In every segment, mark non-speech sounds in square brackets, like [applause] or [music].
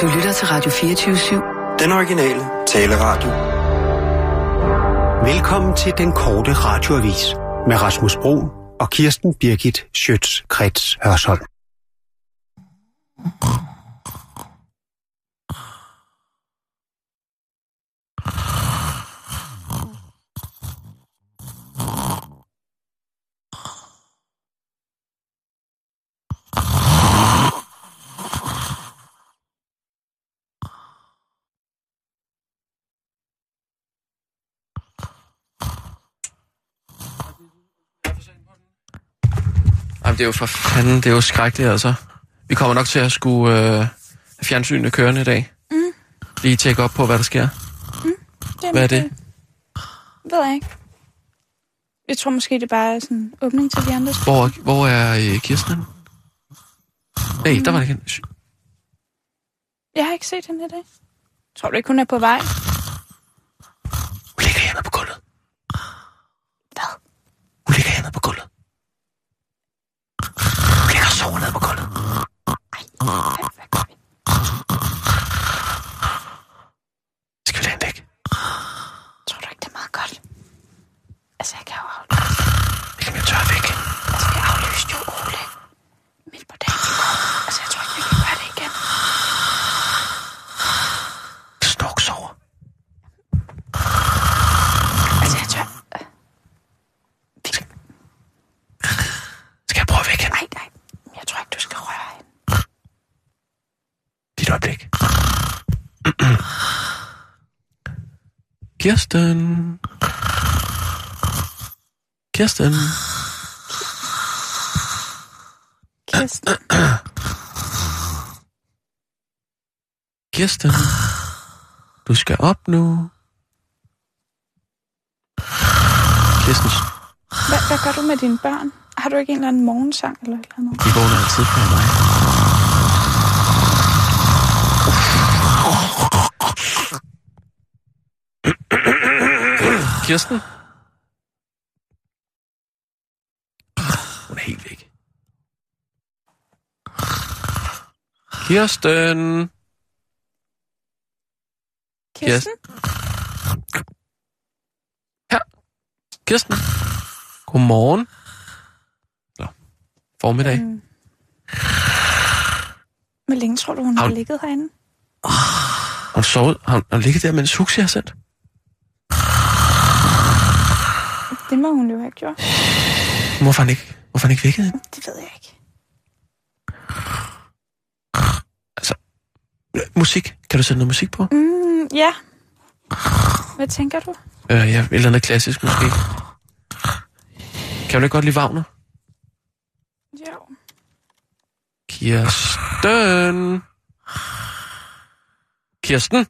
Du lytter til Radio 24-7. Den originale taleradio. Velkommen til den korte radioavis med Rasmus Bro og Kirsten Birgit Schøtz-Krets Hørsholm. Jamen, det er jo for fanden, det er jo skrækkeligt, altså. Vi kommer nok til at skulle øh, have fjernsynet kørende i dag. Mm. Lige tjekke op på, hvad der sker. Jamen, Hvad er det? Ved jeg ikke. Jeg tror måske, det bare er sådan en åbning til de andre. Hvor, hvor er øh, Kirsten? Nej, der var det ikke. Shh. Jeg har ikke set hende i dag. Tror du ikke, hun er på vej? Hun ligger hernede på gulvet. Hvad? Hun ligger hernede på gulvet. Hun ligger og sover nede på gulvet. Hvad, hvad gør vi? Skal vi lade hende væk? Tror du ikke, det er meget godt? Altså, jeg kan jo aflyse. Det kan vi jo tørre væk. Altså, jeg aflyste jo Ole midt på dagen. Altså, jeg tror ikke, vi kan gøre det igen. Snork sover. Altså, jeg tør... Øh, vi... Skal jeg prøve at vække hende? Nej, nej. Jeg tror ikke, du skal røre hende. Lige et øjeblik. Kirsten. Kirsten. Kirsten. Kirsten. Du skal op nu. Kirsten, Hvad, hvad gør du med dine børn? Har du ikke en eller anden morgensang eller et eller andet? de vågner altid før mig. Kirsten? Hun er helt væk. Kirsten? Kirsten? Her. Kirsten? Godmorgen. Nå. Formiddag. Øhm, Hvor længe tror du, hun har Har- ligget herinde? Hun sovet. Har hun ligget der, mens Huxi har sendt? Det må hun jo have gjort. Hvorfor han ikke, hvorfor han ikke vækket hende? Det ved jeg ikke. Altså, musik. Kan du sætte noget musik på? Mm, ja. Hvad tænker du? Øh, ja, et eller andet klassisk måske. Kan du ikke godt lide Wagner? Jo. Kirsten. Kirsten?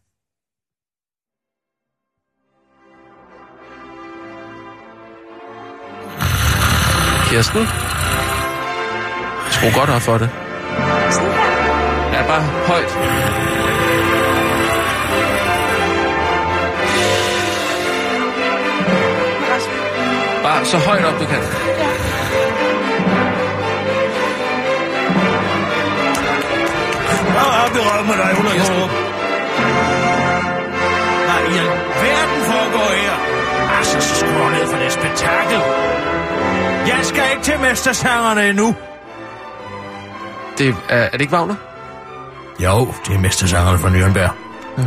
Kirsten? Skru godt op for det. Ja, bare højt. Bare så højt op, du kan. Ja. Er det rød med dig, Ulla Kåre? Hvad i alverden foregår her? Altså, så skru ned for det spektakel. Jeg skal ikke til mestersangerne endnu. Det, er, er det ikke Wagner? Jo, det er mestersangerne fra Nürnberg.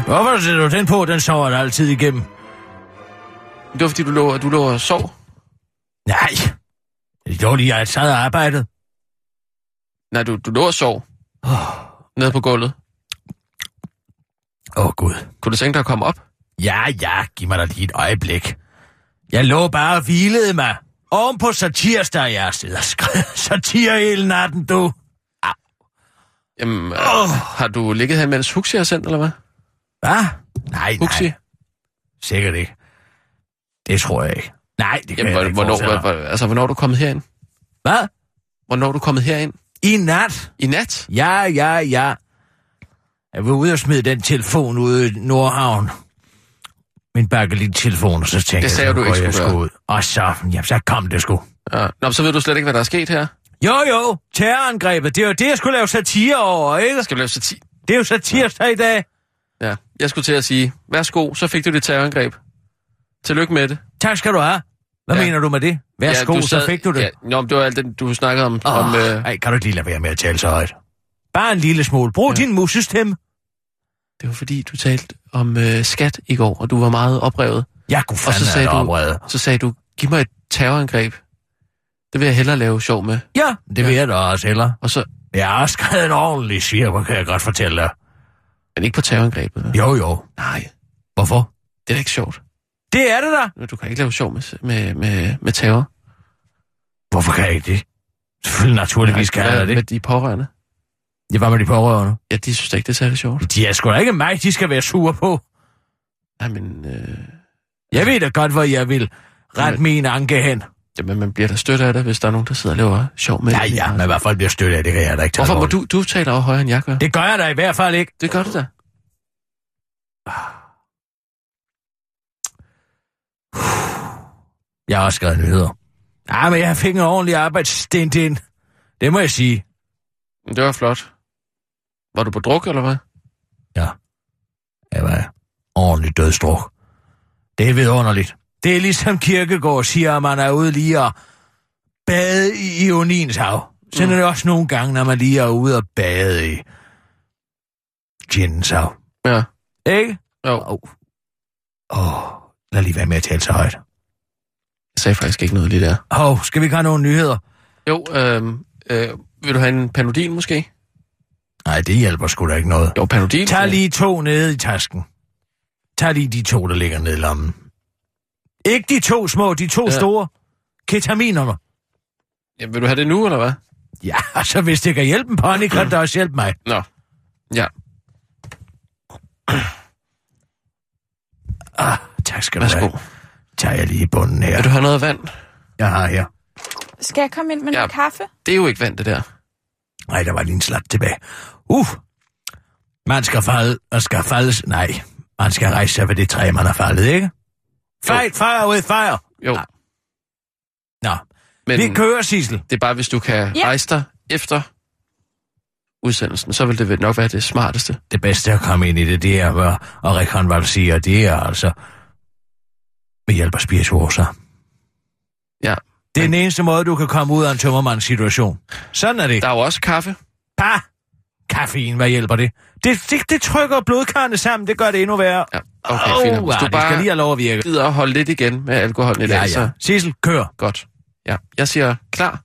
Hvorfor sætter du den på? Den sover der altid igennem. Det var fordi, du lå, du lå og sov. Nej, det gjorde lige, jeg sad og arbejdede. Nej, du, du lå og sov. Åh, Nede på gulvet. oh, Gud. Kunne du tænke dig at komme op? Ja, ja, giv mig da lige et øjeblik. Jeg lå bare og hvilede mig. Oven på satirsdag, jeg sidder skrevet satire hele natten, du. Jamen, oh. Åh. har du ligget her, mens Huxi har sendt, eller hvad? Hvad? Nej, Huxi? nej. Sikkert ikke. Det tror jeg ikke. Nej, det kan Jamen, jeg ikke hvornår, forestille hvor, mig. hvor, altså, hvornår er du kommet herind? Hvad? Hvornår er du kommet herind? I nat? I nat? Ja, ja, ja. Jeg var ude og smide den telefon ude i Nordhavn. Min bakkelit-telefon, og så tænkte Det sagde jeg, du ikke jeg skulle sgu ud. Og så, jamen, så kom det sgu. Ja. Nå, så ved du slet ikke, hvad der er sket her. Jo, jo, terrorangrebet, det er jo det, jeg skulle lave satire over, ikke? Skal vi lave sati... Det er jo så tirsdag i dag. Ja, jeg skulle til at sige, værsgo, så fik du det terrorangreb. Tillykke med det. Tak skal du have. Hvad Ja. ja. mener du med det? Værsgo, ja, ja, så fik du det. Ja, nå, det var alt det, du snakkede om. Åh, om øh, ej, kan du ikke lige lade være med at tale så højt? Bare en lille smule. Brug Ja. ja. din musestemme. Det var fordi, du talte om øh, skat i går, og du var meget oprevet. Jeg kunne Og fandme så sagde, du, oprevet. så sagde du, giv mig et terrorangreb. Det vil jeg hellere lave sjov med. Ja, det vil jeg da også heller. Og så, Jeg har skrevet en ordentlig svirper, kan jeg godt fortælle dig. men ikke på terrorangrebet. Jo, jo. Nej, Hvorfor? det er da ikke sjovt. Det er det da. Du kan ikke lave sjov med, med, med, med terror. Hvorfor kan jeg ikke det? Selvfølgelig naturligvis kan jeg da Med det. de pårørende. Jeg var med de pårørende. Ja, de synes da ikke, det er særlig sjovt. De er sgu da ikke mig, de skal være sure på. Nej, men, øh, Jeg ved da godt, hvor jeg vil rette min anke hen. jamen, man bliver da stødt af det, hvis der er nogen, der sidder og laver sjov med Ja, det. ja, men i hvert fald bliver støttet af, det kan jeg da ikke tage Hvorfor må du, du taler jo højere, end jeg gør? Det gør jeg da i hvert fald ikke. Det gør du da. [sighs] Jeg har også skrevet nyheder. Ja, men jeg fik en ordentlig arbejdsstint ind. Det må jeg sige. Det var flot. Var du på druk, eller hvad? Ja. Jeg var ordentligt dødstruk. Det er vidunderligt. Det er ligesom Kirkegaard siger, at man er ude lige at bade i Ionins hav. Sådan er det også nogle gange, når man lige er ude og bade i Ginens hav. Ja. Ikke? Jo. Åh, oh. oh, lad lige være med at tale så højt. Jeg sagde faktisk ikke noget lige der. Åh, oh, skal vi ikke have nogle nyheder? Jo, øh, øh, vil du have en panodil måske? Nej, det hjælper sgu da ikke noget. Jo, panodil. Tag lige to nede i tasken. Tag lige de to, der ligger nede i lommen. Ikke de to små, de to Ja. store. Ketaminerne. Ja, vil du have det nu, eller hvad? Ja, altså hvis det kan hjælpe en pony, kan det også hjælpe mig. Nå. Ja. Ah, tak skal du Værsgo. have. Tager jeg lige i bunden her. Vil du have noget vand? Jeg har her. Skal jeg komme ind med Ja. noget kaffe? Det er jo ikke vand, det der. Nej, der var lige en slat tilbage. Uh, man skal falde, og skal faldes. Nej, man skal rejse sig ved det træ, man har faldet, ikke? Fight, fire with fire. Jo. Nej. Nå, Men vi kører, Sissel. det er bare, hvis du kan Ja. rejse dig efter udsendelsen, så vil det nok være det smarteste. det bedste at komme ind i det, det er at, at rekonvalsere, det er altså ved hjælp af spirituoser. Ja. Det er den eneste måde, du kan komme ud af en tømmermandssituation. Sådan er det. Der er jo også kaffe. Bah! Kaffein, hvad hjælper det? Det, det, det trykker blodkarrene sammen, det gør det endnu værre. Ja, okay, Åh, fint. Hvis du det bare skal lige have lov at virke. gider at holde lidt igen med alkoholen i dag, Ja, så ja. Sissel, kør. godt. Ja, jeg siger klar,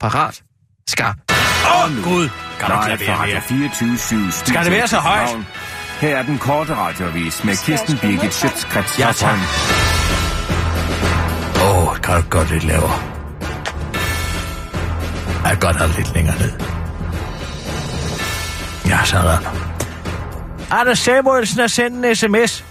parat, skarp. Åh, oh, Gud. Kan du Nej, lade fra være Radio mere? 24 Skal det være så højt? Her er den korte radiovis med Kirsten Birgit? Schøtzgrads Ja, tak. Åh, oh, kan du godt lidt lavere? Jeg kan godt have lidt længere ned. Ja, sådan. Anders Samuelsen har sendt en sms.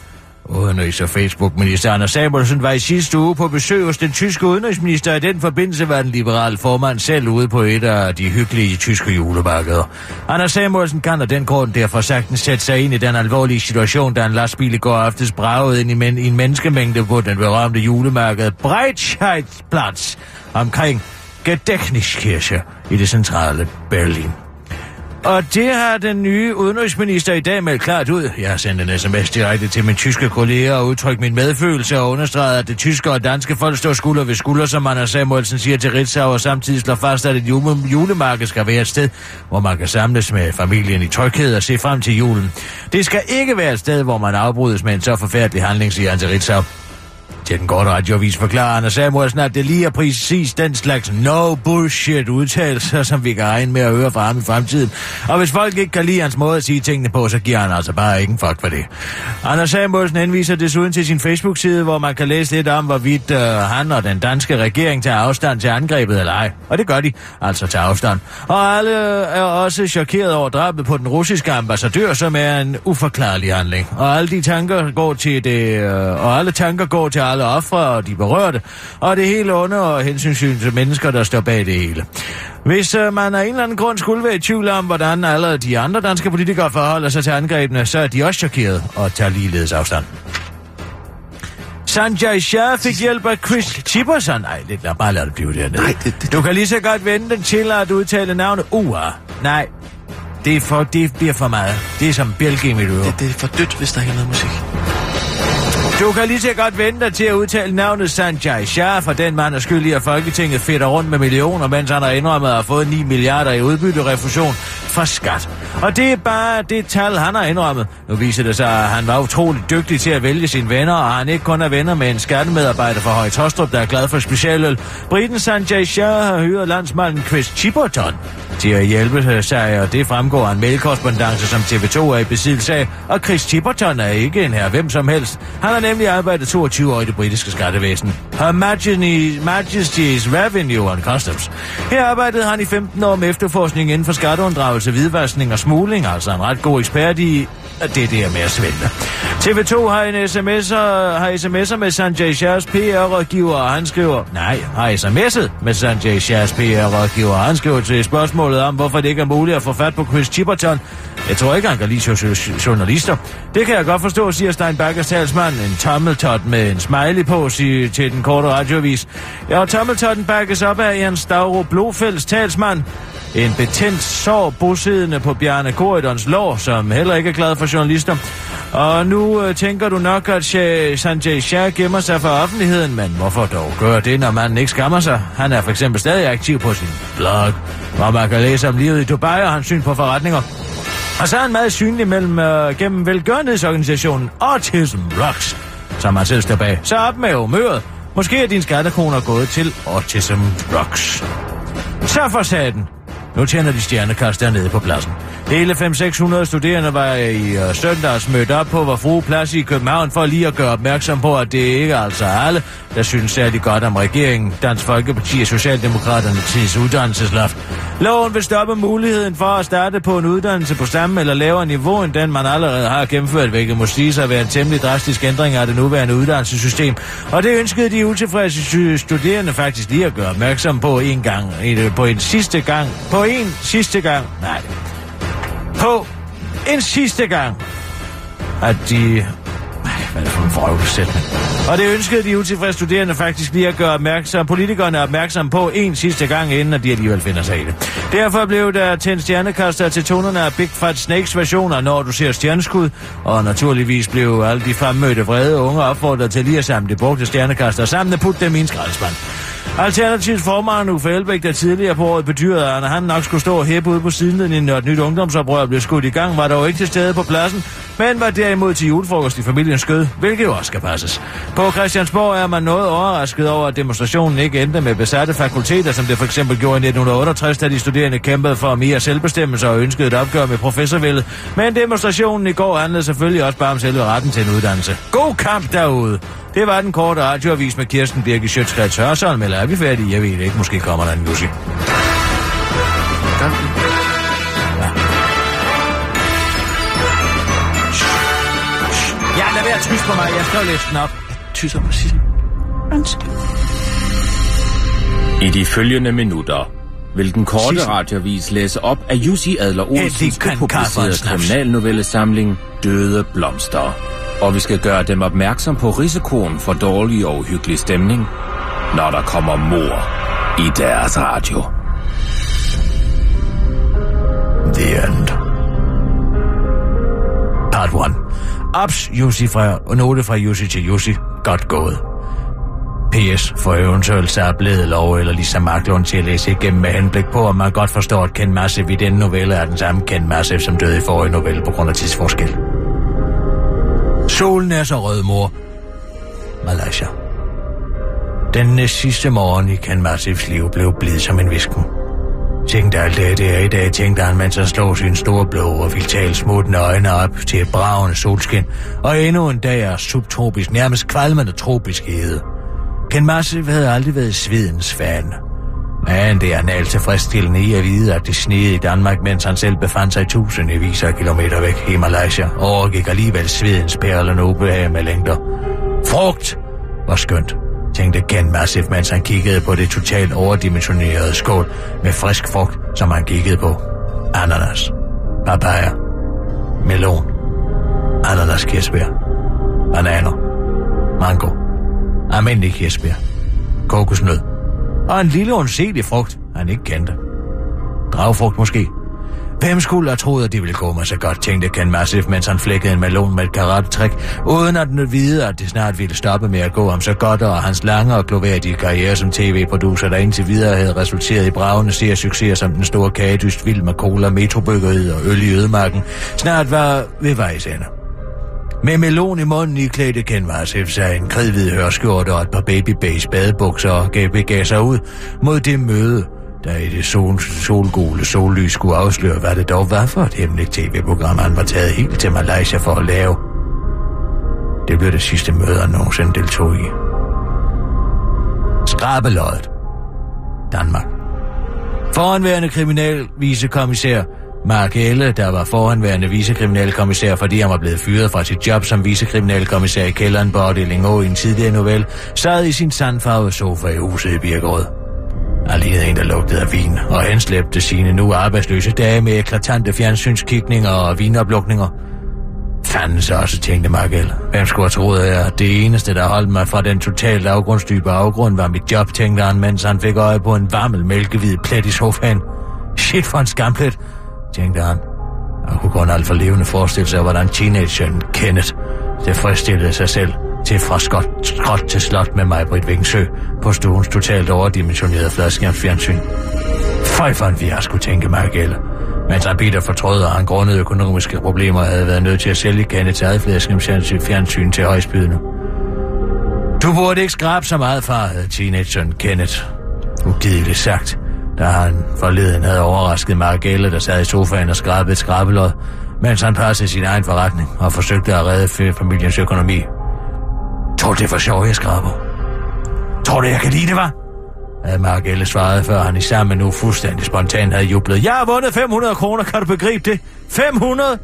Udenrigs- og Facebook-minister Anders Samuelsen var i sidste uge på besøg hos den tyske udenrigsminister. I den forbindelse var den liberale formand selv ude på et af de hyggelige tyske julemarkeder. Anders Samuelsen kan af den grund derfor sagtens sætte sig ind i den alvorlige situation, da en lastbil i går aftes bragede ind i, men- i en menneskemængde på den berømte julemarked Breitscheidplatz omkring Gedächtniskirche i det centrale Berlin. Og det har den nye udenrigsminister i dag meldt klart ud. Jeg har sendt en sms direkte til min tyske kolleger og udtrykt min medfølelse og understreget, at det tyske og danske folk står skulder ved skulder, som Anders Samuelsen siger til Ritzau, og samtidig slår fast, at et julemarked skal være et sted, hvor man kan samles med familien i tryghed og se frem til julen. Det skal ikke være et sted, hvor man afbrydes med en så forfærdelig handling, siger han til Ritzau. Til den korte radiovis forklarer Anders Samuelsen, at det lige er præcis den slags no bullshit udtalelser, som vi kan regne med at høre fra ham i fremtiden. Og hvis folk ikke kan lide hans måde at sige tingene på, så giver han altså bare ikke en fuck for det. Anders Samuelsen henviser desuden til sin Facebook-side, hvor man kan læse lidt om, hvorvidt øh, han og den danske regering tager afstand til angrebet eller ej. Og det gør de, altså tager afstand. Og alle er også chokeret over drabet på den russiske ambassadør, som er en uforklarlig handling. Og alle de tanker går til det, øh, og alle tanker går til alle ofre og de berørte, og det hele under og hensynssyn til mennesker, der står bag det hele. Hvis øh, man af en eller anden grund skulle være i tvivl om, hvordan alle de andre danske politikere forholder sig til angrebene, så er de også chokeret og tager ligeledes afstand. Sanjay Shah fik hjælp af Chris Chipperson. Nej, det, lad, bare lad det blive dernede. Nej, det- det- Du kan lige så godt vente den til at udtale navnet UA. Nej, Det, er for, det bliver for meget. Det er som bjælke i mit øre. Det, det er for dødt, hvis der er noget musik. Du kan lige så godt vente dig til at udtale navnet Sanjay Shah, for den mand er skyldig, at Folketinget fedter rundt med millioner, mens han har indrømmet at have fået 9 milliarder i udbytterefusion fra skat. Og det er bare det tal, han har indrømmet. Nu viser det sig, at han var utrolig dygtig til at vælge sine venner, og han ikke kun er venner med en skattemedarbejder fra Høje Tostrup, der er glad for specialøl. Briten Sanjay Shah har hyret landsmanden Chris Chipperton til at hjælpe sig, og det fremgår af en mailkorrespondence, som TV2 er i besiddelse af. Og Chris Chipperton er ikke en her hvem som helst. Han har nemlig arbejdet 22 år i det britiske skattevæsen. Her Majesty's Revenue and Customs. Her arbejdede han i 15 år med efterforskning inden for skatteunddragelse, hvidvaskning og smugling, altså en ret god ekspert i at det der med at svindle. TV2 har en sms'er, har sms'er med Sanjay Shahs PR-rådgiver, og han skriver, nej, har sms'et med Sanjay Shahs PR-rådgiver, og han skriver til spørgsmålet om, hvorfor det ikke er muligt at få fat på Chris Chipperton. Jeg tror ikke, han kan lide journalister. Det kan jeg godt forstå, siger Stein talsmand, en tommeltot med en smiley på sig til den korte radiovis. Ja, og tommeltotten bakkes op af Jens Stavro Blofelds talsmand, en betændt sår bosiddende på Bjarne Korydons lår, som heller ikke er glad for journalister. Og nu øh, tænker du nok, at Sanjay Shah gemmer sig for offentligheden, men hvorfor dog gøre det, når man ikke skammer sig? Han er for eksempel stadig aktiv på sin blog, hvor man kan læse om livet i Dubai og hans syn på forretninger. Og så er han meget synlig mellem, øh, gennem velgørenhedsorganisationen Autism Rocks, som han selv står bag. Så op med humøret. Måske er din skattekroner gået til Autism Rocks. Så for saten. Nu tjener de stjernekast dernede på pladsen. Hele 5-600 studerende var øh, i øh, søndags mødt op på vor frue plads i København for lige at gøre opmærksom på, at det ikke er altså alle, der synes særlig godt om regeringen, Dansk Folkeparti og Socialdemokraterne til uddannelsesloft. Loven vil stoppe muligheden for at starte på en uddannelse på samme eller lavere niveau, end den man allerede har gennemført, hvilket må sige sig at være en temmelig drastisk ændring af det nuværende uddannelsessystem. Og det ønskede de utilfredse studerende faktisk lige at gøre opmærksom på en gang, på en sidste gang, på en sidste gang, nej, på en sidste gang, at de... Hvad er det for en vrøvlesætning? Og det ønskede de utilfredse studerende faktisk lige at gøre opmærksom, politikerne opmærksom på en sidste gang, inden at de alligevel finder sig i det. Derfor blev der tændt stjernekaster til tonerne af Big Fat Snakes versioner, når du ser stjerneskud, og naturligvis blev alle de fremmødte vrede unge opfordret til lige at samle de brugte stjernekaster sammen og putte dem i en skraldespand. Alternativt formand Uffe Elbæk, der tidligere på året bedyrede, at han nok skulle stå og hæppe ude på sidelinjen, når et nyt ungdomsoprør blev skudt i gang, var dog ikke til stede på pladsen, men var derimod til julefrokost i familiens skød, hvilket jo også skal passes. På Christiansborg er man noget overrasket over, at demonstrationen ikke endte med besatte fakulteter, som det for eksempel gjorde i 1968, da de studerende kæmpede for mere selvbestemmelse og ønskede et opgør med professorvældet. Men demonstrationen i går handlede selvfølgelig også bare om selve retten til en uddannelse. God kamp derude! Det var den korte radioavis med Kirsten Birke Sjøtskrets Hørsholm, eller er vi færdige? Jeg ved det ikke. Måske kommer der en Jussi. Gør Ja, lad være at tyst på mig. Jeg skal læse den op. Tyser på Sissel. Undskyld. I de følgende minutter vil den korte Sissel. radiovis læse op af Jussi Adler Olsens upublicerede kriminalnovellesamling Døde Blomster. Og vi skal gøre dem opmærksom på risikoen for dårlig og uhyggelig stemning, når der kommer mor i deres radio. The end. Part 1. Ups, Jussi fra, og note fra Jussi til Jussi. Godt gået. P.S. For eventuelt så er blevet lov eller Lisa Marklund til at læse igennem med henblik på, at man godt forstår, at Ken Massive i denne novelle er den samme Ken Massive, som døde i forrige novelle på grund af tidsforskel. Solen er så rød, mor. Malaysia. Den næste sidste morgen i Ken Massives liv blev blid som en visken. Tænkte alt det, det er i dag, tænkte han, mens han slog sin store blå og vitalt smuttende øjne op til et bravende solskin, og endnu en dag er subtropisk, nærmest kvalmende tropisk hede. Ken Massive havde aldrig været svidens fan. Men det er en alt tilfredsstillende i at vide, at det snede i Danmark, mens han selv befandt sig tusindvis af kilometer væk i Malaysia, overgik alligevel svedens perlende ubehag med længder. Frugt var skønt, tænkte Ken Massive, mens han kiggede på det totalt overdimensionerede skål med frisk frugt, som han kiggede på. Ananas, papaya, melon, ananas kirsebær, bananer, mango, almindelig kirsebær, kokosnød og en lille undselig frugt, han ikke kendte. Dragfrugt måske. Hvem skulle have troet, at det ville gå mig så godt, tænkte Ken Massive, mens han flækkede en melon med et karatetrik, uden at den vide, at det snart ville stoppe med at gå om så godt, og hans lange og gloværdige karriere som tv-producer, der indtil videre havde resulteret i bravende succeser som den store kagedyst, vild med cola, metrobyggeriet og øl i ødemarken, snart var ved vejs ende. Med melon i munden i klædte Ken Massive sig en kridhvid hørskjorte og et par babybase badebukser og gav, begav sig ud mod det møde, der i det sol, solgule sollys skulle afsløre, hvad det dog var for et hemmeligt tv-program, han var taget helt til Malaysia for at lave. Det blev det sidste møde, han nogensinde deltog i. Skrabeløjet. Danmark. Foranværende kriminalvisekommissær Mark Elle, der var foranværende vicekriminalkommissær, fordi han var blevet fyret fra sit job som vicekriminalkommissær i kælderen på afdeling Å i en tidligere novelle, sad i sin sandfarvede sofa i huset i Birkerød. Han lignede en, der lugtede af vin, og han slæbte sine nu arbejdsløse dage med eklatante fjernsynskikninger og vinoplukninger. Fanden så også, tænkte Markel. Hvem skulle have troet, at det eneste, der holdt mig fra den totalt afgrundsdybe afgrund, var mit job, tænkte han, mens han fik øje på en varmel mælkehvid plet i sofaen. Shit for en skamplet, tænkte han. Han kunne kun alt for levende forestille sig, hvordan teenageren Kenneth tilfredsstillede sig selv til fra skot, skot til slot med mig, Britt Vingsø, på stuens totalt overdimensionerede fladskærmsfjernsyn. Føj for en fiasko, tænke Margelle. Mens han Peter fortrød, at han grundet økonomiske problemer havde været nødt til at sælge Kenneth eget fjernsyn til højsbydende. Du burde ikke skrabe så meget, far, havde teenageren Kenneth. Ugideligt sagt, da han forleden havde overrasket Margelle, der sad i sofaen og skrabede et skrabelod, mens han passede sin egen forretning og forsøgte at redde familiens økonomi. Tror det er for sjov, jeg skraber? Tror du, jeg kan lide det, var? havde Mark Elle svaret, før han i samme nu fuldstændig spontant havde jublet. Jeg har vundet 500 kroner, kan du begribe det? 500!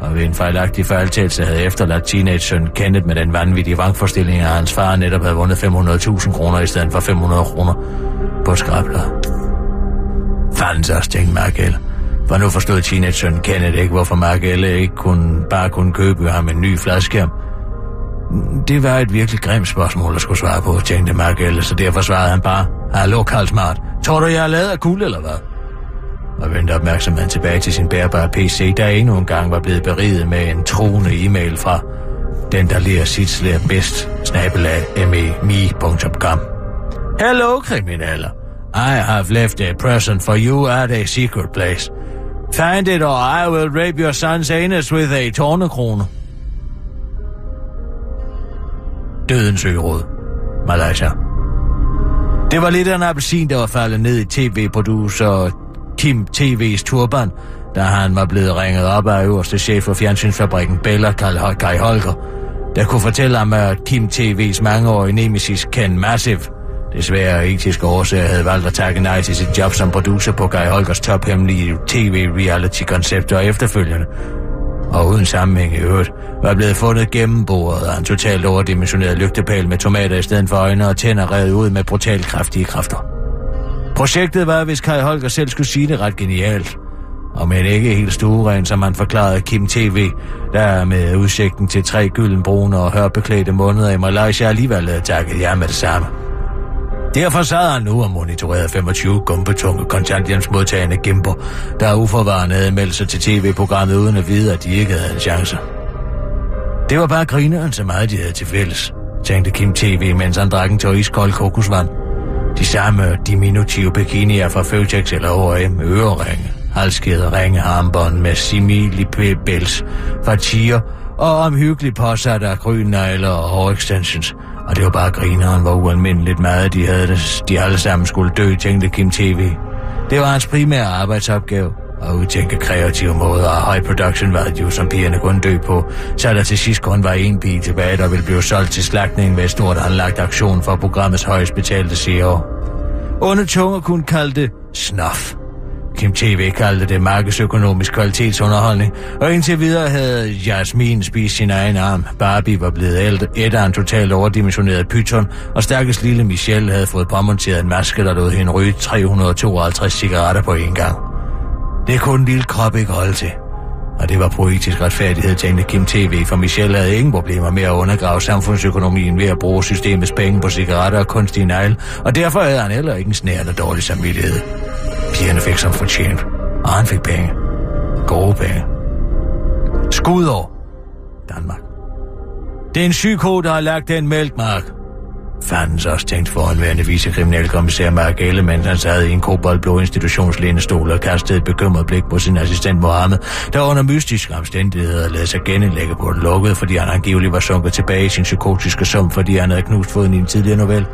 Og ved en fejlagtig fejltagelse havde efterladt teenage-søn Kenneth med den vanvittige vangforstilling, at hans far netop havde vundet 500.000 kroner i stedet for 500 kroner på skrabler. Fanden også, tænkte Markel. For nu forstod teenage-søn Kenneth ikke, hvorfor Markel ikke kunne, bare kunne købe ham en ny fladskærm. Det var et virkelig grimt spørgsmål at skulle svare på, tænkte Markel, så derfor svarede han bare, Hallo, Karl Smart. Tror du, jeg er lavet af kul, eller hvad? Og vendte opmærksomheden tilbage til sin bærbare PC, der endnu en gang var blevet beriget med en troende e-mail fra den, der lærer sit slæb bedst, snabelag me.com. Hello, kriminaler. I have left a present for you at a secret place. Find it or I will rape your son's anus with a tornekrone. Dødens øråd. Malaysia. Det var lidt af en appelsin, der var faldet ned i tv-producer Kim TV's turban, da han var blevet ringet op af øverste chef for fjernsynsfabrikken Bella Kai Holger, der kunne fortælle ham, at Kim TV's mangeårige nemesis Ken Massive desværre af etiske årsager havde valgt at takke nej til sit job som producer på Guy Holgers tophemmelige tv-reality-koncept og efterfølgende, og uden sammenhæng i øvrigt, var blevet fundet gennembordet af en totalt overdimensioneret lygtepæl med tomater i stedet for øjne og tænder revet ud med brutalt kraftige kræfter. Projektet var, hvis Kai Holger selv skulle sige det, ret genialt. Og men ikke helt stueren, som man forklarede Kim TV, der med udsigten til tre gyldenbrune og hørbeklædte måneder i Malaysia alligevel havde takket jer med det samme. Derfor sad han nu og monitorerede 25 gumpetunge kontanthjælpsmodtagende gimper, der uforvarende havde meldt sig til tv-programmet uden at vide, at de ikke havde en chance. Det var bare grineren, så meget de havde til fælles, tænkte Kim TV, mens han drak en tår iskold kokosvand. De samme diminutive bikinier fra Føtex eller H&M, øreringe, halskæder, ringe, armbånd med simili-bæls fra tiger og omhyggeligt påsat af grønnegler og hårextensions. Og det var bare grineren, hvor ualmindeligt meget de havde det. De alle sammen skulle dø, tænkte Kim TV. Det var hans primære arbejdsopgave at udtænke kreative måder, og high production value, som pigerne kunne dø på, så der til sidst kun var en bil tilbage, der ville blive solgt til slagtning ved et stort anlagt aktion for programmets højst betalte CEO. Under tunger kunne kalde det snuff. Kim TV kaldte det markedsøkonomisk kvalitetsunderholdning, og indtil videre havde Jasmin spist sin egen arm. Barbie var blevet et af en totalt overdimensioneret pyton, og stakkels lille Michelle havde fået påmonteret en maske, der lod hende ryge 352 cigaretter på én gang. Det kunne en lille krop ikke holde til. Og det var poetisk retfærdighed, tænkte Kim TV, for Michelle havde ingen problemer med at undergrave samfundsøkonomien ved at bruge systemets penge på cigaretter og kunstige negle, og derfor havde han heller ikke en snærende dårlig samvittighed. Pigerne fik som fortjent. Og han fik penge. Gode penge. Skudår. Danmark. Det er en psyko, der har lagt den mælkmark. Fandens også tænkt foranværende vicekriminalkommissær Mark Elle, mens han sad i en koboldblå institutionslænestol og kastede et bekymret blik på sin assistent Mohammed, der under mystiske omstændigheder lavede sig genindlægge på den lukkede, fordi han angiveligt var sunket tilbage i sin psykotiske sum, fordi han havde knust foden i en tidligere novelle.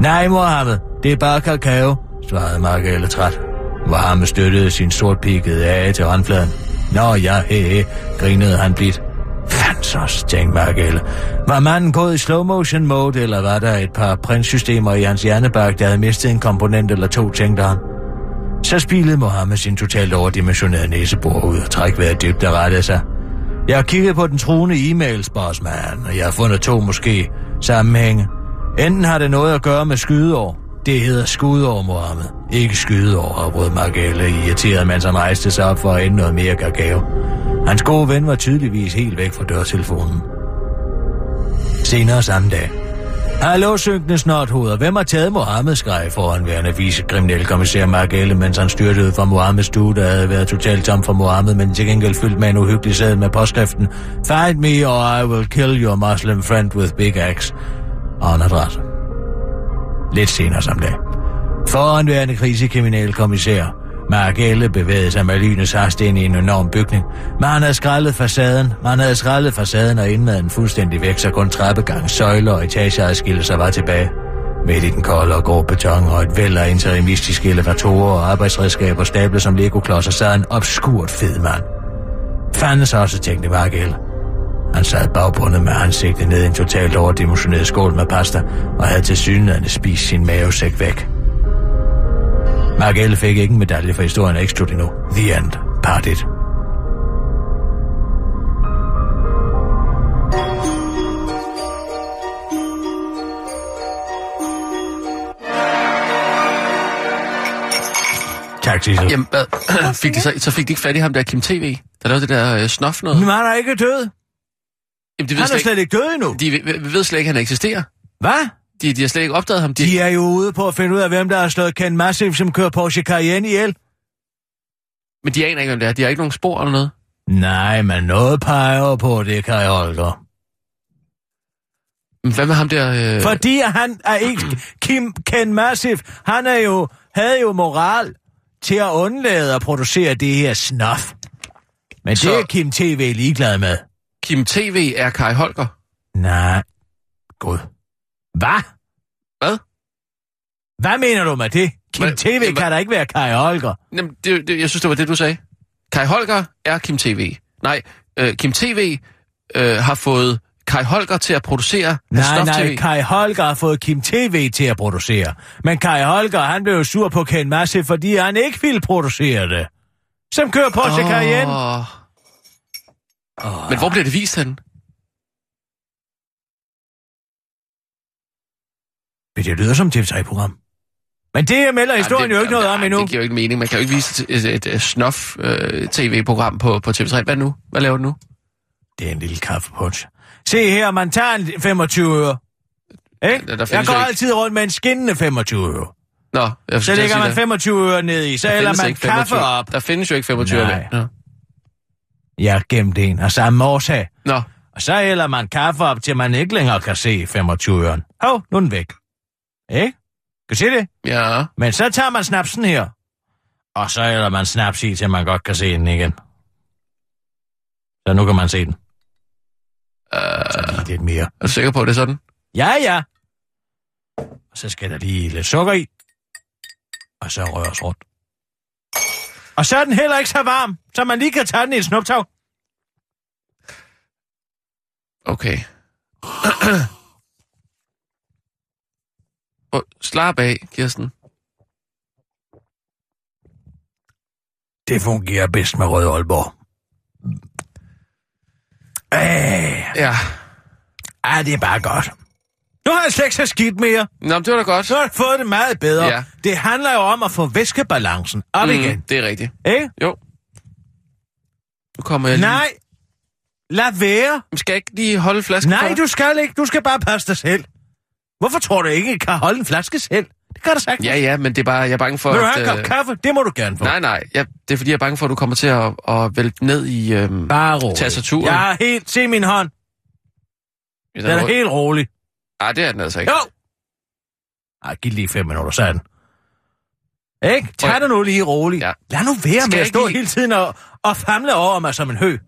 Nej, Mohammed, det er bare kakao, svarede Mark træt. Varme støttede sin sortpikkede af til håndfladen. Nå ja, he, he, grinede han blidt. Fansos, tænkte Margelle. Var manden gået i slow motion mode, eller var der et par printsystemer i hans hjernebak, der havde mistet en komponent eller to, tænkte han. Så spilede Mohammed sin totalt overdimensionerede næsebor ud og træk vejret dybt og rettede sig. Jeg har kigget på den truende e-mails, bossman, og jeg har fundet to måske sammenhænge. Enten har det noget at gøre med skydeår. Det hedder over Mohammed. Ikke skydeår, afbrød Margelle irriteret, mens han rejste sig op for at ende noget mere kakao. Hans gode ven var tydeligvis helt væk fra dørtelefonen. Senere samme dag. Hallo, synkende snothoveder. Hvem har taget Mohammed skreg foran værende vicekriminel kommissær Margelle, mens han styrtede fra Mohammeds stue, der havde været totalt tom for Mohammed, men til gengæld fyldt med en uhyggelig sæd med påskriften Find me or I will kill your Muslim friend with big axe. Og en adresse. Lidt senere samme dag. Foranværende krisekriminalkommissær Mark Elle bevægede sig med lynets hast ind i en enorm bygning, men han havde skrællet facaden, man havde skrællet facaden og indmaden fuldstændig væk, så kun trappegang, søjler og etageadskillelser var tilbage. Midt i den kolde og grå beton og et væld af interimistiske elevatorer og arbejdsredskaber stablet som legoklodser sad en obskurt fed mand. Fandens også, tænkte Mark Elle. Han sad bagbundet med ansigtet ned i en totalt overdimensioneret skål med pasta, og havde til synligheden spist sin mavesæk væk. Mark Elle fik ikke en medalje for historien af Extrude endnu. The End. Part 1. Tak, Sissel. Jamen, hvad? [clears throat] fik de så, så fik de ikke fat i ham der Kim TV, der lavede det der øh, snof noget? Men han er ikke død. Jamen, de ved Han er slet, slet ikke død endnu. de ved, ved slet ikke, at han eksisterer. Hvad? De, de har slet ikke opdaget ham. De, De er jo ude på at finde ud af, hvem der har slået Ken Massive, som kører Porsche Cayenne ihjel. Men de aner ikke, hvem det er. De har ikke nogen spor eller noget. Nej, men noget peger på, det kan jeg holde. Men hvad med ham der... Øh... Fordi han er ikke... Kim Ken Massive, han er jo, havde jo moral til at undlade at producere det her snuff. Men Så- det er Kim TV ligeglad med. Kim TV er Kai Holger. Nej. Gud. Hvad? Hvad? Hvad mener du med det? Kim Hvad- TV Jamen, kan da ikke være Kai Holger. Jamen, det, det, jeg synes, det var det, du sagde. Kai Holger er Kim TV. Nej, øh, Kim TV øh, har fået Kai Holger til at producere Nej, nej. Kai Holger har fået Kim TV til at producere. Men Kai Holger, han blev jo sur på Ken Massive, fordi han ikke ville producere det. Som kører Porsche oh. Cayenne. Åh. Men hvor bliver det vist henne? Men det lyder som et TV3-program. Men det melder historien jo ikke noget om endnu. Det giver jo ikke mening. Man kan jo ikke vise et, et, et snof øh, tv-program på, på TV3. Hvad nu? Hvad laver du nu? Det er en lille kaffepunch. Se her, man tager en 25 øre. Ikke? Der- jeg går ikke- altid rundt med en skinnende 25 øre. Nå, jeg Så lægger man det. 25 øre ned i, så Der hælder man kaffe 25. op. Der findes jo ikke 25 Nej. Jeg har gemt en af samme årsag. Nå, Og så hælder man kaffe op, til man ikke længere kan se 25 øren. Hov, nu er den væk. Ikke? Kan se det? ja. Men så tager man snapsen her. Og så hælder man snaps i, til man godt kan se den igen. Så nu kan man se den. Så lige lidt mere. Er du sikker på, at det er sådan? Ja, ja. Og så skal der lige lidt sukker i. Og så røres rundt. Og så er den heller ikke så varm, så man lige kan tage den i et snuptag. Okay. oh, slap af, Kirsten. Det fungerer bedst med Røde Aalborg. Æh, Ja. ah, det er bare godt. Nu har jeg slet ikke så skidt mere. Nå, men det var da godt. Så har jeg fået det meget bedre. Ja. Det handler jo om at få væskebalancen op mm. igen. det er rigtigt. Ikke? Jo. Nu kommer jeg lige... Nej. Lad være. Men Skal jeg ikke lige holde flasken Nej, du skal ikke. Du skal bare passe dig selv. Hvorfor tror du ikke, at I kan holde en flaske selv? Det kan du sagtens. Ja, ja, men det er bare, jeg er bange for, Vil du at... have en kop øh, kaffe? Det må du gerne få. Nej, nej, jeg, det er fordi, jeg er bange for, at du kommer til at, at vælte ned i øhm, Bare rolig. tastaturet. Jeg er helt... Se min hånd. i Den er rød- helt rolig. Ej, det er den altså ikke. Jo! Ej, giv lige fem minutter, så er den. Ikke? Tag det nu lige roligt. Ja. Lad nu være Skal med at stå lige- hele tiden og, og famle over mig som en hø.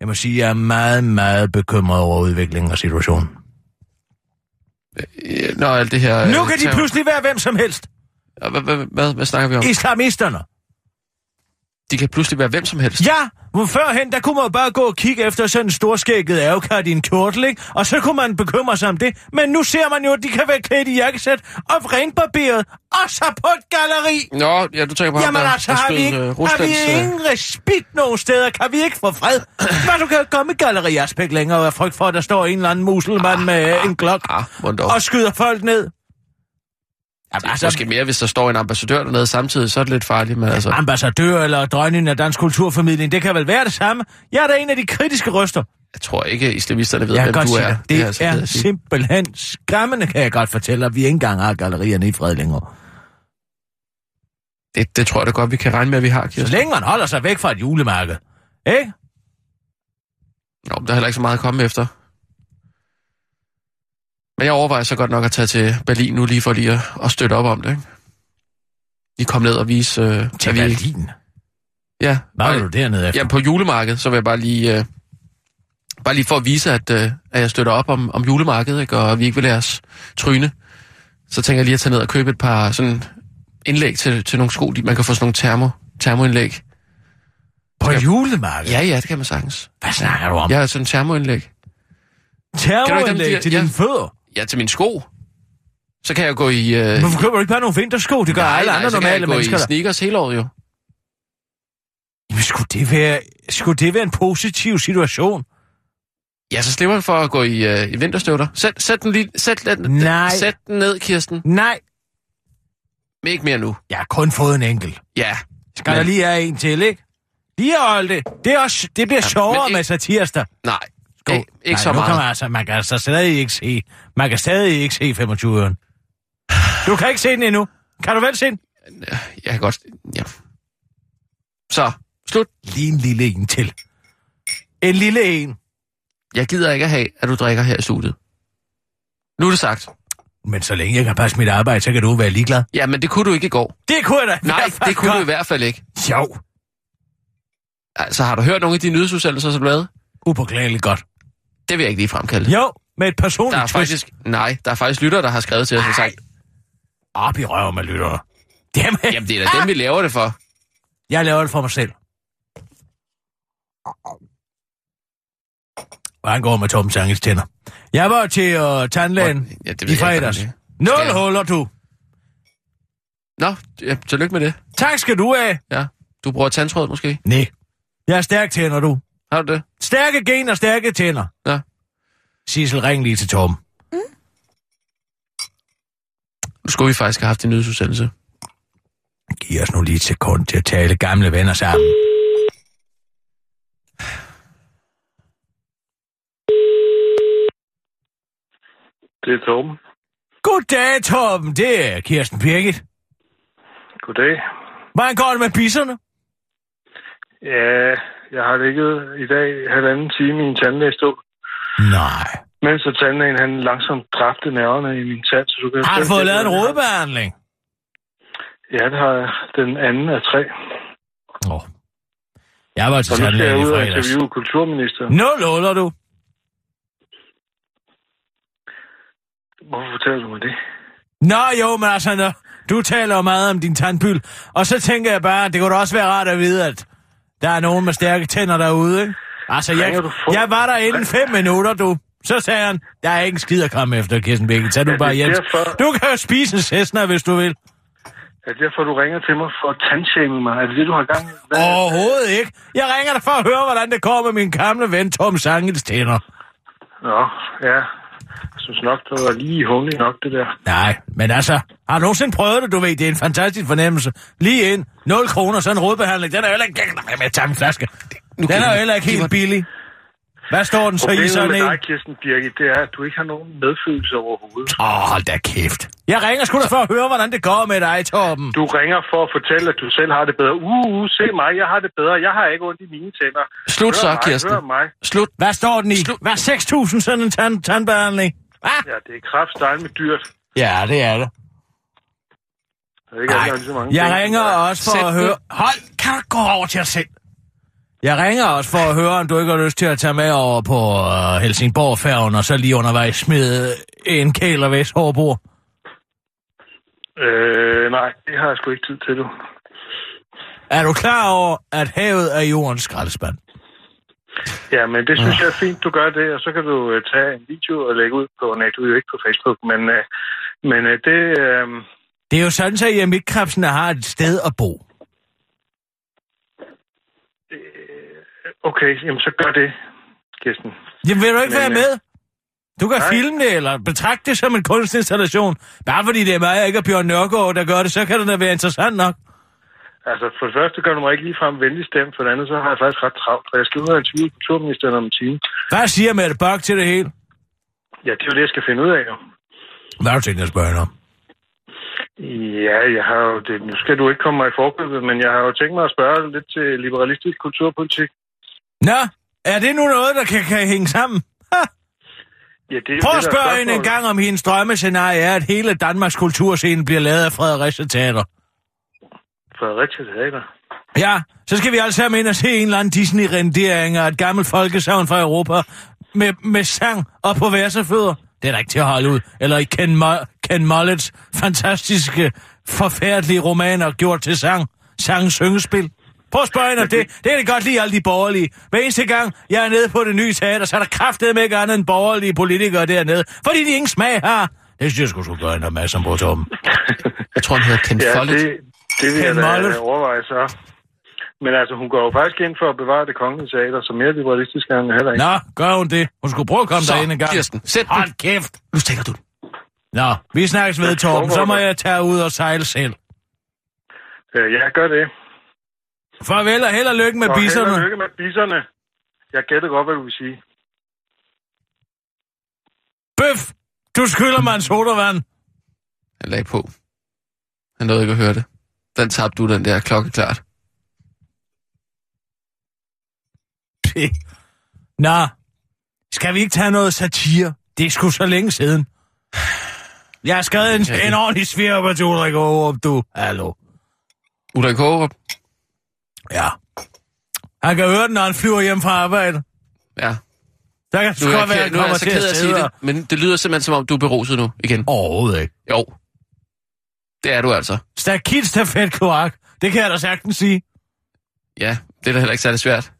Jeg må sige, jeg er meget, meget bekymret over udviklingen af situationen. Øh, Nå, alt det her... Nu øh, kan de pludselig være hvem som helst. Hvad, hvad, hvad, hvad snakker vi om? Islamisterne. De kan pludselig være hvem som helst. Ja, hvor førhen, der kunne man bare gå og kigge efter sådan en storskægget avokat i en kjortel, ikke? Og så kunne man bekymre sig om det. Men nu ser man jo, at de kan være klædt i jakkesæt og renbarberet. Og så på et galleri. Nå, ja, du tænker på ham, Jamen der, altså, der har vi, ikke, øh, har vi øh, ingen respekt nogen steder? Kan vi ikke få fred? [clears throat] Hvad du kan komme i galleri aspekt længere og være frygt for, at der står en eller anden muselmand med en klok Ah, hvordan og skyder folk ned? Jamen, altså, Måske mere, hvis der står en ambassadør dernede samtidig, så er det lidt farligt, men altså... ambassadør eller dronningen af dansk kulturformidling, det kan vel være det samme. Jeg er da en af de kritiske røster. Jeg tror ikke, islamisterne ved, Jeg hvem du er. det. Det er, altså er, simpelthen skræmmende, kan jeg godt fortælle, at vi ikke engang har gallerierne i fred længere. det, det tror jeg da godt, vi kan regne med, at vi har, Så Kirsten. længe man holder sig væk fra et julemarked. Ikke? Nå, men der er heller ikke så meget at komme efter. Men jeg overvejer så godt nok at tage til Berlin nu, lige for lige at, at støtte op om det, ikke? Lige komme ned og vise... Øh, Til vi, Berlin. Ja, er du dernede efter? Ja, på julemarkedet, så vil jeg bare lige... Øh, bare lige for at vise, at, øh, at jeg støtter op om, om julemarkedet, ikke? og vi ikke vil lade os tryne. Så tænker jeg lige at tage ned og købe et par sådan indlæg til, til nogle sko. Man kan få sådan nogle termo, termoindlæg. På Ja. julemarked? Ja, ja, det kan man sagtens. Hvad snakker du om? Jeg har sådan en termoindlæg. Termoindlæg de- til ja. dine fødder? Ja, til mine sko. Så kan jeg gå i... Øh, Hvorfor køber du ikke bare nogle vintersko? Det gør nej, alle nej, andre så kan normale jeg gå mennesker. i sneakers hele året jo. Jamen, skulle det, være, skulle det være en positiv situation? Ja, så slipper man for at gå i, øh, i vinterstøvler. Sæt, sæt, den lige, sæt, den, Nej. sæt den ned, Kirsten. Nej, Men ikke mere nu. jeg har kun fået en enkelt. Ja. Skal Men- der lige have en til, ikke? Lige holde det. Det, er også, det bliver Ja, sjovere men med ikke- satirsdag. Nej, Sko. ikke, ikke Nej, så meget. Kan man, altså, man kan altså stadig ikke se, man kan stadig ikke se 25 øren. Du kan ikke se den endnu. Kan du vel se den? Jeg kan godt... Ja. Så, slut. Lige en lille en til. En lille en. Jeg gider ikke at have, at du drikker her i studiet. Nu er det sagt. Men så længe jeg kan passe mit arbejde, så kan du være ligeglad. Ja, men det kunne du ikke i går. Det kunne jeg da. Nej, det kunne du i godt. hvert fald ikke. Jo. Altså, har du hørt nogle af de nyhedsudsendelser, som du lavede? Upåklageligt godt. Det vil jeg ikke lige fremkalde. Jo, med et Der personligt er twist. faktisk... Nej, der er faktisk lyttere, der har skrevet til os og sagt, Op i røven med lyttere. Jamen, jamen det er da dem, vi laver det for. jeg laver det for mig selv. Hvordan går med Tom Sangels tænder? Jeg var til uh, tandlægen Ja, det i jeg fredags. hvordan Nul jeg? huller, du. Nå, ja, tillykke med det. Tak skal du have. Ja. Du bruger tandtråd måske? Nej. Jeg er stærk tænder, du. Har du det? Stærke gen og stærke tænder. Ja. Sissel, ring lige til Tom. Nu skulle vi faktisk have haft en nyhedsudsendelse. Giv os nu lige et sekund til at tale gamle venner sammen. Det er Torben. Goddag, Torben. Det er Kirsten Birgit. Goddag. Hvordan går det med bisserne? Ja, jeg har ligget i dag halvanden time i en tandlægestol, Nej. mens at tandlægen han langsomt dræbte nerverne i min tand, så du kan... Har du fået lavet en rådbehandling? Ja, det har jeg. Den anden af tre. Åh. Oh. Jeg var til Og nu skal jeg tandlægen i ud og fredags. interviewe kulturministeren. Nul huller, du. Hvorfor fortæller du mig det? Nå jo, men altså, når du taler jo meget om din tandpyl, og så tænker jeg bare, det kunne da også være rart at vide, at der er nogen med stærke tænder derude, ikke? Altså, jeg, jeg var der inden fem minutter, du. Så sagde han, der er ikke en skid at komme efter, Kirsten Bækken. Tag du Ja, bare hjem. derfor- Du kan jo spise en Cessna, hvis du vil. Er det derfor, du ringer til mig for at tandshame mig? Er det det, du har gang i? Hvad? Overhovedet ikke. Jeg ringer dig for at høre, hvordan det går med min gamle ven Tom Sangels tænder. Nå, ja. Jeg synes nok, det var lige hundig nok, det der. Nej, men altså, har du nogensinde prøvet det, du ved, det er en fantastisk fornemmelse. Lige ind, 0 kroner, så en rådbehandling, den er jo heller ikke... Nej, med at tage en flaske. Den er jo heller ikke helt billig. Hvad står den så i Problemet sådan med en? dig, Kirsten Birgit, det er, at du ikke har nogen medfølelse overhovedet. Åh, oh, hold da kæft. Jeg ringer sgu da for at høre, hvordan det går med dig, Torben. Du ringer for at fortælle, at du selv har det bedre. Uh, uh, se mig, jeg har det bedre. Jeg har ikke ondt i mine tænder. Slut Hør så, mig, Kirsten. Hør mig. Slut. Hvad står den i? Slut. Hvad er 6.000 sådan en tand tandbehandling? Ah? Ja, det er kraftstejl med dyrt. Ja, det er det. Er ikke der så mange jeg ringer også for Sæt at høre... Hold, kan du gå over til dig selv? Jeg ringer også for at høre, om du ikke har lyst til at tage med over på uh, Helsingborg-færgen, og så lige undervejs smide en kæler væs hårbord. Øh, nej, det har jeg sgu ikke tid til, du. Er du klar over, at havet er jordens skraldespand? Ja, men det synes jeg er fint, du gør det, og så kan du øh, tage en video og lægge ud på, nej, du er jo ikke på Facebook, men, øh, men øh, det, øh, Det er jo sådan, at Jamikkrabsene har et sted at bo. okay, jamen så gør det, Kirsten. Jamen, vil du ikke Men, være med? Du kan nej. filme det, eller betragte det som en kunstinstallation. Bare fordi det er mig ikke er Bjørn Nørgaard, der gør det, så kan det da være interessant nok. Altså, for det første gør du mig ikke ligefrem venlig stemme, for det andet, så har jeg faktisk ret travlt, for jeg skal ud og interviewe kulturministeren om en time. Hvad siger Mette Bak til det hele? Ja, det er jo det, jeg skal finde ud af, jo. Hvad har du tænkt dig at spørge hende om? Ja, jeg har jo det. Nu skal du ikke komme mig i forkøbet, men jeg har jo tænkt mig at spørge lidt til liberalistisk kulturpolitik. Nå, er det nu noget, der kan, kan hænge sammen? Ha! Ja, det er Prøv at spørge hende en gang, om hendes drømmescenarie er, at hele Danmarks kulturscene bliver lavet af Fredericia Teater. Fredericia Teater. Ja, så skal vi alle sammen ind og se en eller anden Disney-rendering af et gammelt folkesavn fra Europa med, med sang og på værsefødder. Det er da ikke til at holde ud. Eller i Ken, Mo- Ken Mollets fantastiske, forfærdelige romaner gjort til sang. Sang syngespil. Prøv at spørge om det. Det kan det godt lide alle de borgerlige. Hver eneste gang, jeg er nede på det nye teater, så er der kraftet med ikke andet end borgerlige politikere dernede. Fordi de ingen smag har. Det synes jeg skulle skulle gøre en opmærksom på, Tom. Jeg tror, han hedder Ken Ja, Follett. det, det vil jeg Ken Mollett. da overveje så. Men altså, hun går jo faktisk ind for at bevare det kongelige teater, så mere liberalistisk er hun heller ikke. Nå, gør hun det. Hun skulle prøve at komme Så, derind en gang. Kirsten, sæt den. Hold kæft. Nu stikker du den. Nå, vi snakkes ved, Torben. Så må jeg tage ud og sejle selv. Øh, ja, gør det. Farvel og held og lykke med Og held og bisserne. lykke med bisserne. Jeg gætter godt, hvad du vil sige. Bøf! Du skylder mig en sodavand. Han lagde på. Han nåede ikke at høre det. Den tabte du, den der klokkeklart. Pæh. Nå, skal vi ikke tage noget satire? Det er sgu så længe siden. Jeg har skrevet en, Okay. en ordentlig svirper til Ulrik Aarup, du. Hallo. Ulrik Hårup. Ja. Han kan høre den, når han flyver hjem fra arbejde. Ja. Der kan sgu være, at nu er kommer til at sidde det, men det lyder simpelthen som om, du er beruset nu igen. Overhovedet ikke. Jo. Det er du altså. Stakit stafet kloak. Det kan jeg da sagtens sige. Ja, det er da heller ikke særlig svært.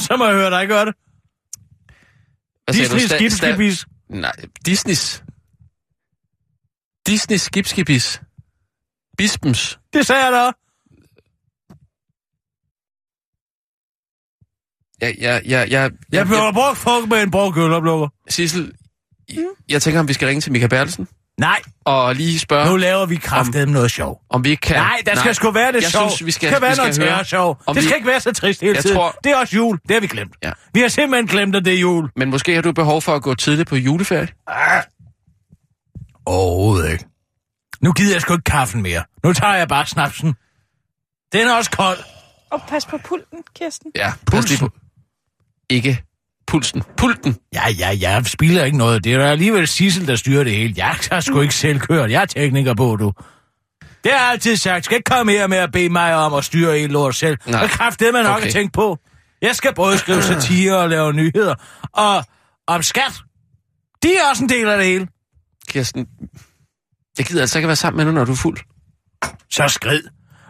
Så må jeg høre dig gøre det. Hvad? Disney Sta- sta- skibskibis. Nej, Disneys. Disneys skibskibis. Bispens. Det sagde jeg da. Ja, ja, ja, ja. Jeg bliver brugt fuck med en brugt øloplukker. Sissel, jeg tænker, om vi skal ringe til Michael Bertelsen Nej, og lige spørge, nu laver vi kraftedet noget sjov. om vi ikke kan... Nej, der skal sgu være det jeg sjov. Synes, vi skal, det skal være vi noget skal høre, tørre sjov. Det skal vi- ikke være så trist hele Jeg tiden. tror- Det er også jul. Det har vi glemt. Ja. Vi har simpelthen glemt, at det er jul. Men måske har du behov for at gå tidligt på juleferie? Overhovedet ikke. Nu gider jeg sgu ikke kaffen mere. Nu tager jeg bare snapsen. Den er også kold. Og pas på pulten, Kirsten. Ja, pas lige på. Ikke pulsen. Pulten. Ja, ja, jeg spiller ikke noget. Det er alligevel Sissel, der styrer det hele. Jeg har sgu ikke selv kørt. Jeg er tekniker på, du. Det har jeg altid sagt. Skal ikke komme her med at bede mig om at styre hele lort selv. Nej. Og kraft det, man nok Okay. at tænke på. Jeg skal både skrive satire og lave nyheder. Og om skat. De er også en del af det hele. Kirsten, jeg gider altså ikke være sammen med dig, når du er fuld. Så skrid.